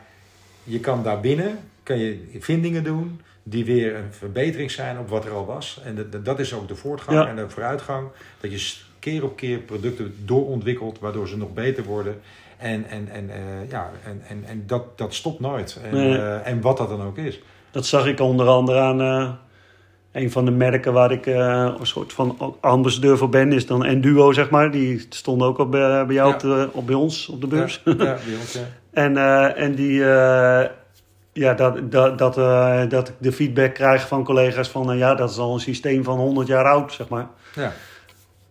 je kan daarbinnen kan je vindingen doen die weer een verbetering zijn op wat er al was. En dat- dat is ook de voortgang Ja. en de vooruitgang. Dat je keer op keer producten doorontwikkelt, waardoor ze nog beter worden. En, en, en, eh, ja, en, en, en dat, dat stopt nooit. En, Nee. eh, en wat dat dan ook is. Dat zag ik onder andere aan eh, een van de merken waar ik een soort van ambassadeur voor ben, is dan Enduo, zeg maar. Die stonden ook op, bij jou Ja. op, de- op bij ons op de beurs. Ja, ja, bij ons, ja. En, en die, ja, dat, dat, dat, eh, dat ik de feedback krijg van collega's van, eh, ja, dat is al een systeem van 100 jaar oud, zeg maar. Ja.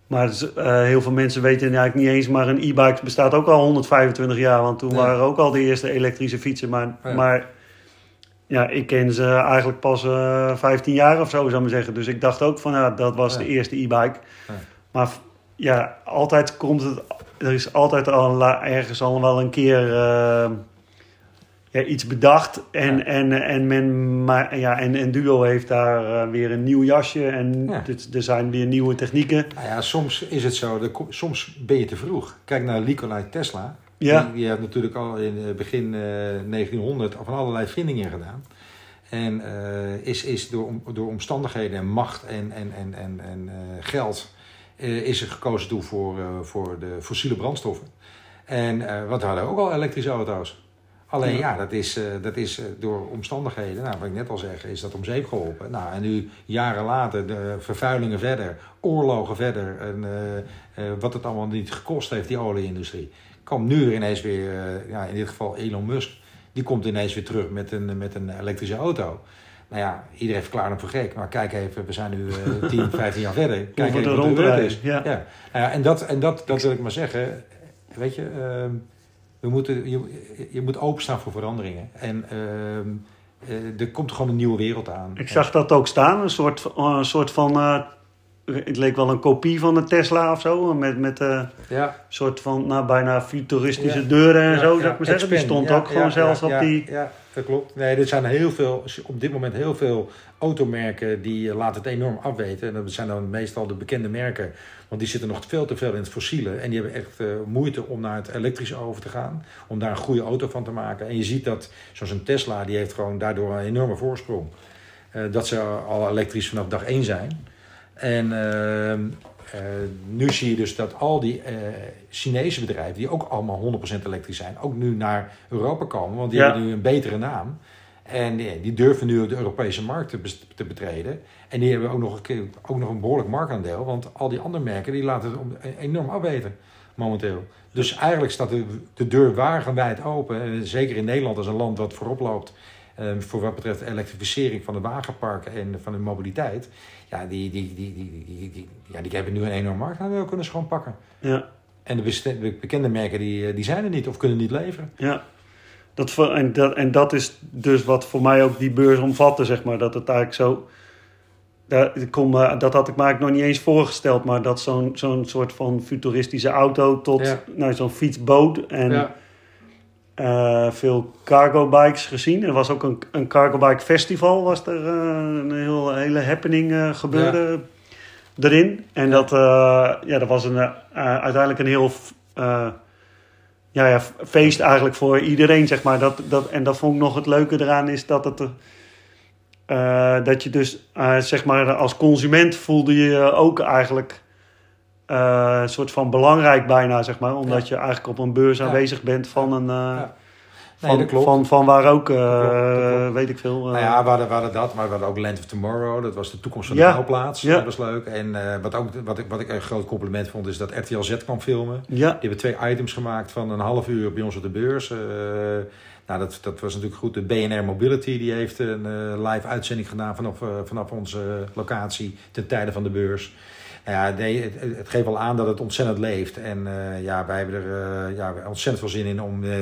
Maar is, eh, heel veel mensen weten eigenlijk niet eens, maar een e-bike bestaat ook al 125 jaar. Want toen Ja. waren ook al de eerste elektrische fietsen. Maar Ja. maar ja, ik ken ze eigenlijk pas eh 15 jaar of zo, zou ik maar zeggen. Dus ik dacht ook van, ja, dat was Ja. de eerste e-bike. Maar ja, altijd komt het... Er is altijd al ergens al wel een keer ja, iets bedacht. En, Ja. en, en, men, maar, ja, en, en Duo heeft daar eh, weer een nieuw jasje. En Ja. dit, er zijn weer nieuwe technieken. Nou ja, soms is het zo, soms ben je te vroeg. Kijk naar Nikolai Tesla. Ja. Die, die heeft natuurlijk al in eh, begin eh, 1900 van allerlei vindingen gedaan. En is, is door, door omstandigheden en macht en, en, en, en, en geld... is er gekozen toe voor, voor de fossiele brandstoffen. En, want we hadden ook al elektrische auto's. Alleen Ja. ja, dat is, eh, dat is eh, door omstandigheden, nou, wat ik net al zeg, is dat om zeep geholpen. Nou, en nu jaren later, de vervuilingen verder, oorlogen verder, en eh, wat het allemaal niet gekost heeft, die olieindustrie. Komt nu ineens weer, ja, in dit geval Elon Musk, die komt ineens weer terug met een, met een elektrische auto. Nou ja, iedereen verklaart hem voor gek, maar kijk even, we zijn nu eh 10, 15 jaar verder. Kijk even wat er is. ja. Ja. Nou ja, en dat, en dat, dat wil ik maar zeggen. Weet je, ehm, we moeten, je, je moet openstaan voor veranderingen. En ehm, eh, er komt gewoon een nieuwe wereld aan. Ik zag dat ook staan, een soort, van- een soort van... eh, het leek wel een kopie van een Tesla of zo. Met, met eh, een Ja, soort van nou, bijna futuristische Ja. deuren en ja, zo, zou ik maar zeggen. Die stond ook gewoon zelfs op die... Dat klopt. Nee, er zijn heel veel, op dit moment heel veel automerken die eh, laten het enorm afweten. En dat zijn dan meestal de bekende merken. Want die zitten nog veel te veel in het fossiele. En die hebben echt eh, moeite om naar het elektrische over te gaan. Om daar een goede auto van te maken. En je ziet dat, zoals een Tesla, die heeft gewoon daardoor een enorme voorsprong. Eh, dat ze al elektrisch vanaf dag één zijn. En eh, nu zie je dus dat al die eh, Chinese bedrijven, die ook allemaal 100% elektrisch zijn, ook nu naar Europa komen. Want die Ja. hebben nu een betere naam. En die, die durven nu de Europese markt te, betreden. En die hebben ook nog, een ook nog een behoorlijk marktaandeel. Want al die andere merken die laten het enorm afweten momenteel. Dus eigenlijk staat de, de deur wagenwijd open. En zeker in Nederland als een land wat voorop loopt. eh, voor wat betreft de elektrificering van de wagenparken en van de mobiliteit. Ja, die, die, die, die, ja, die hebben nu een enorm marktaandeel kunnen ze gewoon pakken. Ja, En de bekende merken die, eh, die zijn er niet of kunnen niet leveren. ja. Dat, voor- en, dat, en dat is dus wat voor mij ook die beurs omvatte, zeg maar. Dat het eigenlijk zo... Dat, kon me- dat had ik me eigenlijk nog niet eens voorgesteld. Maar dat zo'n zo'n soort van futuristische auto tot Ja. nou, zo'n fietsboot en ja. Eh, veel cargo bikes gezien. Er was ook een, een cargo bike festival, was er eh, een heel, hele happening eh, gebeurde erin. En dat, ja, dat was een, uiteindelijk een heel ja, ja, feest eigenlijk voor iedereen, zeg maar. Dat, dat, en dat vond ik nog het leuke eraan is dat het... dat je dus, zeg maar, als consument voelde je je ook eigenlijk een soort van belangrijk bijna, zeg maar. Omdat je eigenlijk op een beurs aanwezig bent van een... eh. Nee, van, dat klopt. Van, van waar ook, eh, Dat klopt, dat klopt. weet ik veel. Nou ja, we hadden, we hadden dat, maar we hadden ook Land of Tomorrow. Dat was de toekomst van de bouwplaats. Dat was leuk. En wat, ook, wat, ik, wat ik een groot compliment vond, is dat RTL Z kwam filmen. ja, Die hebben twee items gemaakt van een half uur bij ons op de beurs. Nou, dat, dat was natuurlijk goed. De BNR Mobility die heeft een live uitzending gedaan vanaf, vanaf onze locatie ten tijde van de beurs. Ja, het, geeft wel aan dat het ontzettend leeft. En eh, ja, wij hebben er eh, ja, ontzettend veel zin in om eh,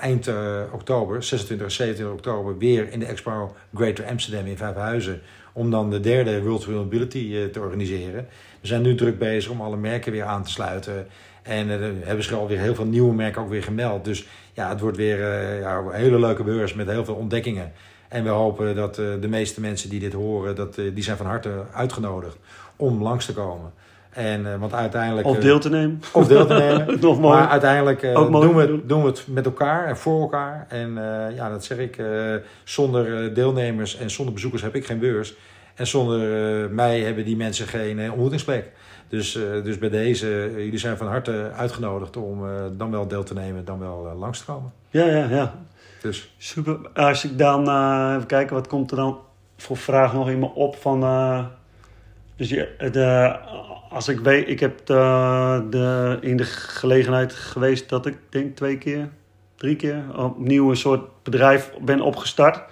eind oktober, 26 en 27 oktober, weer in de Expo Greater Amsterdam in Vijfhuizen. Om dan de derde World Mobility te organiseren. We zijn nu druk bezig om alle merken weer aan te sluiten. En hebben zich alweer heel veel nieuwe merken ook weer gemeld. Dus ja, het wordt weer ja, een hele leuke beurs met heel veel ontdekkingen. En we hopen dat de meeste mensen die dit horen, dat, die zijn van harte uitgenodigd om langs te komen. En, want uiteindelijk, of deel te nemen. Of deel te nemen. Nog maar uiteindelijk doen, we, doen we het met elkaar en voor elkaar. En ja, dat zeg ik. zonder deelnemers en zonder bezoekers heb ik geen beurs. En zonder mij hebben die mensen geen ontmoetingsplek. Dus, uh, dus bij deze, uh, jullie zijn van harte uitgenodigd om uh, dan wel deel te nemen, dan wel langs te komen. Ja, ja, ja. Dus. Super. Als ik dan, even kijken, wat komt er dan voor vraag nog in me op van... dus je, de, als ik weet, ik heb de, de, in de gelegenheid geweest dat ik denk twee keer, drie keer opnieuw een soort bedrijf ben opgestart.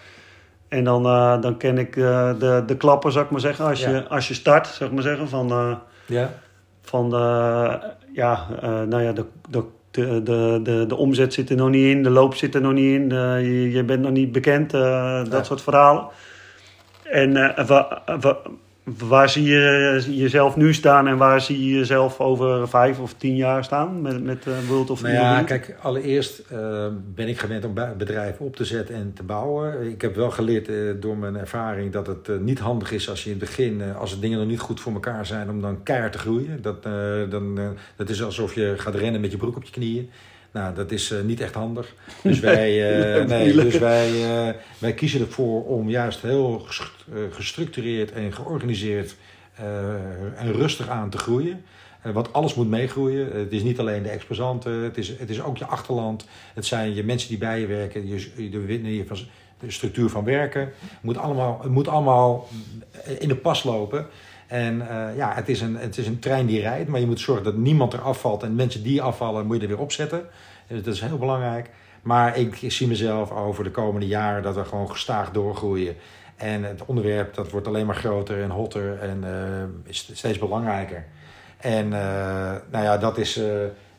En dan, dan ken ik de, de klappen, zou ik maar zeggen, als, ja. je, als je start, zeg maar zeggen, van... Ja. Van de, ja, nou ja, de, de, de, de, de, omzet zit er nog niet in, de loop zit er nog niet in, je, je, bent nog niet bekend, dat soort verhalen. En uh, waar zie je jezelf nu staan en waar zie je jezelf over vijf of tien jaar staan met, met uh, World of nou ja, kijk, allereerst uh, ben ik gewend om bedrijven op te zetten en te bouwen. Ik heb wel geleerd uh, door mijn ervaring dat het niet handig is als je in het begin, als de dingen nog niet goed voor elkaar zijn, om dan keihard te groeien. Dat, dan, dat is alsof je gaat rennen met je broek op je knieën. Nou, dat is uh, niet echt handig. Dus wij, uh, nee, dus wij, uh, wij kiezen ervoor om juist heel gestructureerd en georganiseerd en rustig aan te groeien. want alles moet meegroeien. Het is niet alleen de exposanten, het is, het is ook je achterland. Het zijn je mensen die bij je werken, je, de, de structuur van werken. Het moet allemaal, het moet allemaal in de pas lopen. En uh, ja, het is, een, het is een trein die rijdt, maar je moet zorgen dat niemand er afvalt. En mensen die afvallen, moet je er weer opzetten. Dus dat is heel belangrijk. Maar ik zie mezelf over de komende jaren dat we gewoon gestaag doorgroeien. En het onderwerp dat wordt alleen maar groter en hotter en uh, is steeds belangrijker. En uh, nou ja, dat is,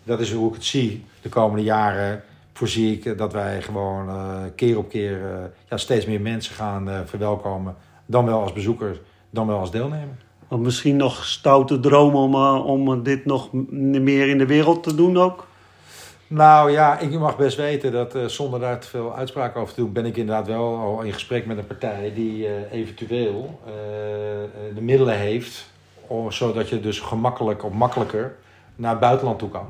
dat is hoe ik het zie. De komende jaren voorzie ik dat wij gewoon keer op keer ja, steeds meer mensen gaan verwelkomen. Dan wel als bezoeker, dan wel als deelnemer. Of misschien nog stoute dromen om, uh, om dit nog meer in de wereld te doen ook? Nou ja, ik mag best weten dat uh, zonder daar te veel uitspraak over te doen, ben ik inderdaad wel al in gesprek met een partij die uh, eventueel de middelen heeft, om, zodat je dus gemakkelijk of makkelijker naar het buitenland toe kan.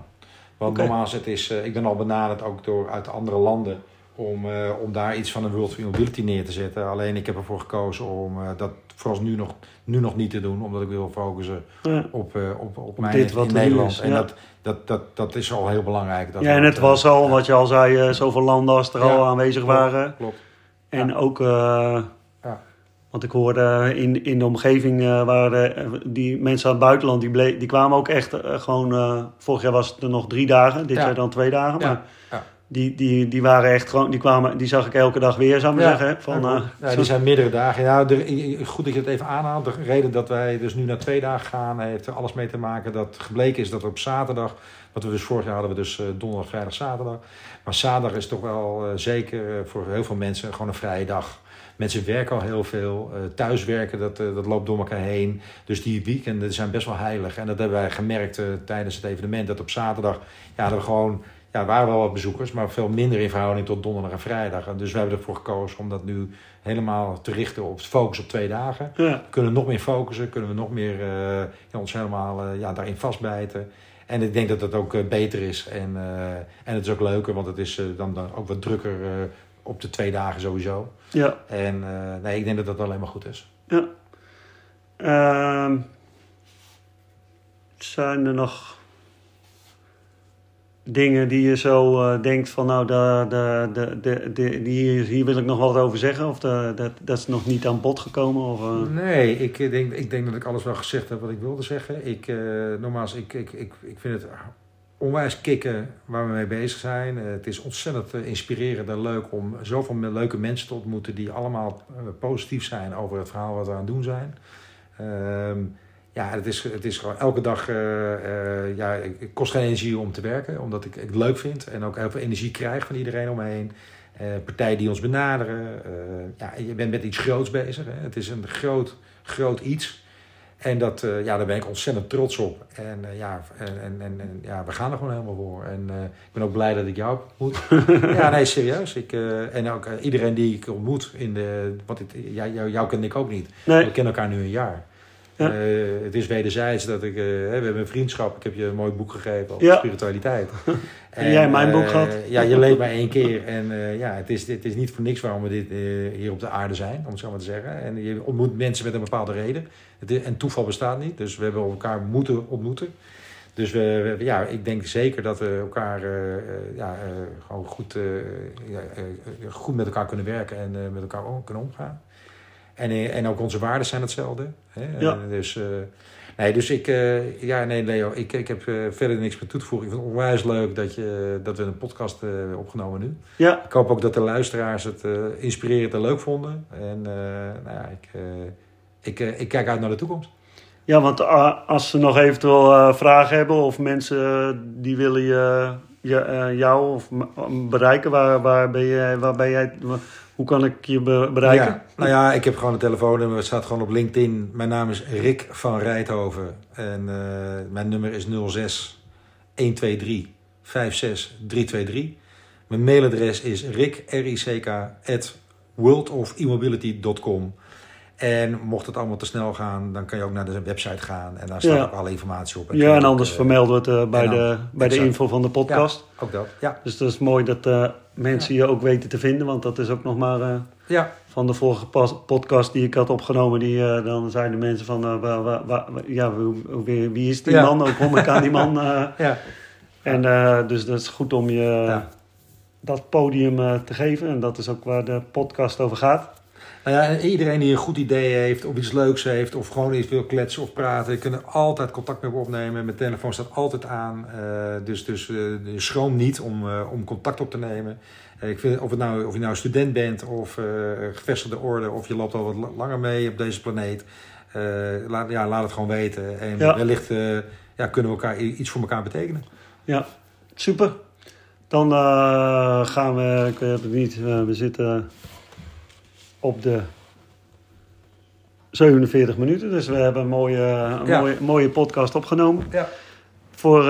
Want okay. nogmaals, het is, ik ben al benaderd ook door uit andere landen om, om daar iets van een World Mobility neer te zetten. Alleen ik heb ervoor gekozen om dat vooral nu nog, nu nog niet te doen, omdat ik wil focussen ja. op, uh, op, op, op dit wat in Nederland. Is, en dat, dat, dat, dat is al heel belangrijk. Dat ja, en het uh, was al, wat je al zei, uh, zoveel landen als er al aanwezig klopt, waren. Klopt. En ook, want ik hoorde in, in de omgeving waren die mensen aan het buitenland, die, bleef, die kwamen ook echt gewoon, vorig jaar was het er nog drie dagen, dit jaar dan twee dagen. Maar die, die, die waren echt gewoon, die kwamen, die zag ik elke dag weer, zou ik maar zeggen. Van, ja, uh, ja, die zijn meerdere dagen. Ja, de, goed dat je het even aanhaalt. De reden dat wij dus nu naar twee dagen gaan, heeft er alles mee te maken dat gebleken is dat op zaterdag, wat we dus vorig jaar hadden we dus uh, donderdag, vrijdag, zaterdag. Maar zaterdag is toch wel uh, zeker voor heel veel mensen gewoon een vrije dag. Mensen werken al heel veel. Uh, thuiswerken, dat, dat loopt door elkaar heen. Dus die weekenden zijn best wel heilig. En dat hebben wij gemerkt tijdens het evenement. Dat op zaterdag, ja, dat we gewoon ja, er waren wel wat bezoekers, maar veel minder in verhouding tot donderdag en vrijdag. En dus we hebben ervoor gekozen om dat nu helemaal te richten op focus op twee dagen. Ja. Kunnen we nog meer focussen, kunnen we nog meer uh, ja, ons helemaal uh, ja, daarin vastbijten. En ik denk dat dat ook uh, beter is. En, en het is ook leuker, want het is dan, dan ook wat drukker op de twee dagen sowieso. Ja. En nee, ik denk dat dat alleen maar goed is. Ja. Ehm, zijn er nog dingen die je zo uh, denkt van nou, de, de, de, de, die, hier wil ik nog wat over zeggen? Of dat, dat is nog niet aan bod gekomen? Of, uh... Nee, ik denk, ik denk dat ik alles wel gezegd heb wat ik wilde zeggen. Ik, uh, nogmaals, ik, ik, ik, ik vind het onwijs kicken waar we mee bezig zijn. het is ontzettend inspirerend en leuk om zoveel leuke mensen te ontmoeten die allemaal positief zijn over het verhaal wat we aan het doen zijn. Ehm, ja, het is, het is gewoon elke dag. eh, eh, ja, ik- het kost geen energie om te werken, omdat ik, ik het leuk vind. En ook heel veel energie krijg van iedereen om me heen. Eh, partijen die ons benaderen. ja, je bent met iets groots bezig. Hè. Het is een groot, groot iets. En dat, ja, daar ben ik ontzettend trots op. En, ja, en, en, en, ja, we gaan er gewoon helemaal voor. En ik ben ook blij dat ik jou ontmoet. ja, nee, serieus. Ik, en ook iedereen die ik ontmoet. In de, want het, jij, jou, jou ken ik ook niet. Nee, We kennen elkaar nu een jaar. Ja. Eh, het is wederzijds dat ik... eh, we hebben een vriendschap. Ik heb je een mooi boek gegeven over Ja. spiritualiteit. En jij mijn boek eh, gehad. Ja, je leeft maar één keer. En ja, het is, het is niet voor niks waarom we dit, hier op de aarde zijn, om het zo maar te zeggen. En je ontmoet mensen met een bepaalde reden. Het is- en toeval bestaat niet. Dus we hebben elkaar moeten ontmoeten. Dus we, we- ja, ik denk zeker dat we elkaar ja, gewoon goed, ja, goed met elkaar kunnen werken en met elkaar om- kunnen omgaan. En, eh, en ook onze waarden zijn hetzelfde. Hè? Ja. Dus, eh, nee, dus ik, eh, ja, nee, Leo, ik, ik heb verder niks meer toe te voegen. Ik vind het onwijs leuk dat, je, dat we een podcast hebben opgenomen nu. ja, Ik hoop ook dat de luisteraars het inspirerend en leuk vonden. En nou ja, ik, ik, ik kijk uit naar de toekomst. ja, want als ze nog eventueel vragen hebben of mensen die willen je, je, jou of bereiken, waar, waar, ben jij, waar ben jij, hoe kan ik je be- bereiken? Ja, nou ja, ik heb gewoon een telefoonnummer. Het staat gewoon op LinkedIn. Mijn naam is Rick van Rijthoven. En eh, mijn nummer is 06 123 56 323. Mijn mailadres is rick, R-I-C-K. En mocht het allemaal te snel gaan, dan kan je ook naar de website gaan. En daar staat Ja. ook alle informatie op. Ja, en ook, anders eh, vermelden we het eh, bij, de, bij de info van de podcast. Ook dat, ja. Dus dat is mooi dat mensen je ook weten te vinden, want dat is ook nog maar eh, Ja, van de vorige podcast die ik had opgenomen. Die, eh, dan zeiden de mensen van, eh, ja, wie, is die Ja. man? Hoe kom ik aan die man? ja. en dus dat is goed om je dat podium te geven. En dat is ook waar de podcast over gaat. Nou ja, en iedereen die een goed idee heeft of iets leuks heeft of gewoon iets wil kletsen of praten, je kunt altijd contact met me opnemen. Mijn telefoon staat altijd aan. eh, dus dus eh, schroom niet om, eh, om contact op te nemen. Ik vind, of, het nou, of je nou student bent of gevestigde orde of je loopt al wat la- langer mee op deze planeet. laat, ja, laat het gewoon weten. En Ja. wellicht ja, kunnen we elkaar iets voor elkaar betekenen. Ja, super. Dan gaan we, ik weet het niet, we zitten op de 47 minuten. Dus we hebben een mooie, een Ja. mooie, mooie podcast opgenomen. Ja. Voor, eh,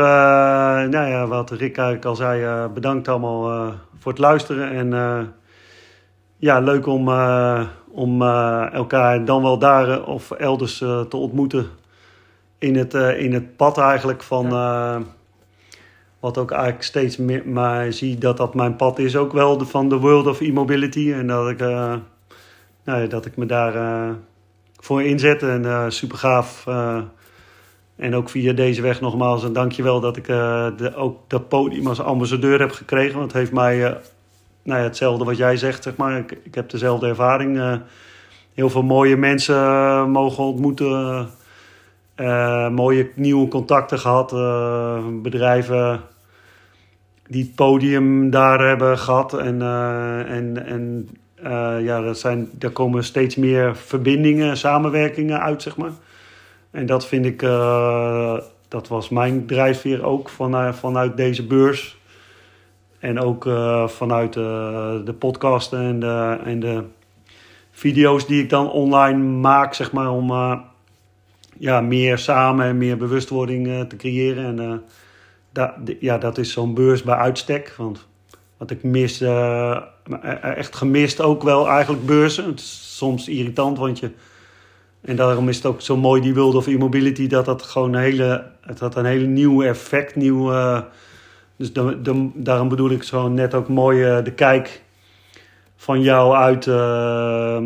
nou ja, wat Rick eigenlijk al zei, eh, bedankt allemaal eh, voor het luisteren. En ja, leuk om, om elkaar dan wel daar of elders te ontmoeten. In het, in het pad eigenlijk van... wat ook eigenlijk steeds meer maar zie dat dat mijn pad is ook wel de, van de World of E-Mobility. En dat ik, nou dat ik me daar eh, voor inzet. En eh super gaaf. eh, en ook via deze weg nogmaals een dankjewel dat ik de, ook dat podium als ambassadeur heb gekregen. Want het heeft mij, nou ja, hetzelfde wat jij zegt, zeg maar. Ik, ik heb dezelfde ervaring. heel veel mooie mensen mogen ontmoeten. mooie nieuwe contacten gehad. eh, bedrijven die het podium daar hebben gehad. En, eh, en, en ja, dat zijn, daar komen steeds meer verbindingen, samenwerkingen uit, zeg maar. En dat vind ik, eh, dat was mijn drijfveer ook vanuit, vanuit deze beurs. En ook eh, vanuit eh, de podcasten en de, en de video's die ik dan online maak, zeg maar, om eh, ja, meer samen en meer bewustwording eh, te creëren. En eh, ja, dat is zo'n beurs bij uitstek. Want wat ik mis, eh, eh, echt gemist ook wel eigenlijk beurzen. Het is soms irritant, want je... En daarom is het ook zo mooi, die World of E-Mobility, dat dat gewoon een hele... Het had een hele nieuw effect, nieuw... eh, dus daarom bedoel ik zo net ook mooi eh, de kijk van jou uit... eh,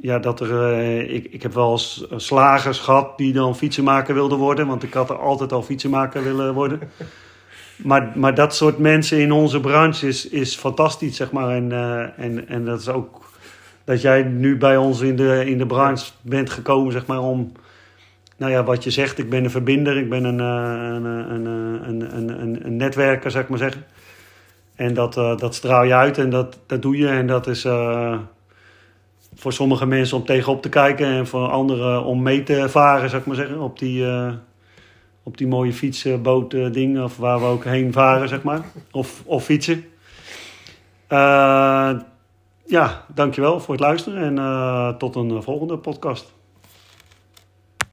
ja, dat er... eh, ik, ik heb wel eens slagers gehad die dan fietsenmaker wilden worden. Want ik had er altijd al fietsenmaker willen worden. Maar, maar dat soort mensen in onze branche is, is fantastisch, zeg maar. En, eh, en, en dat is ook dat jij nu bij ons in de, in de branche bent gekomen, zeg maar, om... Nou ja, wat je zegt, ik ben een verbinder, ik ben een, eh, een, een, een, een, een, een netwerker, zeg maar zeggen. En dat, eh, dat straal je uit en dat, dat doe je. En dat is, eh, voor sommige mensen om tegenop te kijken en voor anderen om mee te varen, ik maar zeggen, op die, op die mooie fietsenboot uh, ding, of waar we ook heen varen, zeg maar, of, of fietsen. Uh, ja, dankjewel voor het luisteren en tot een volgende podcast.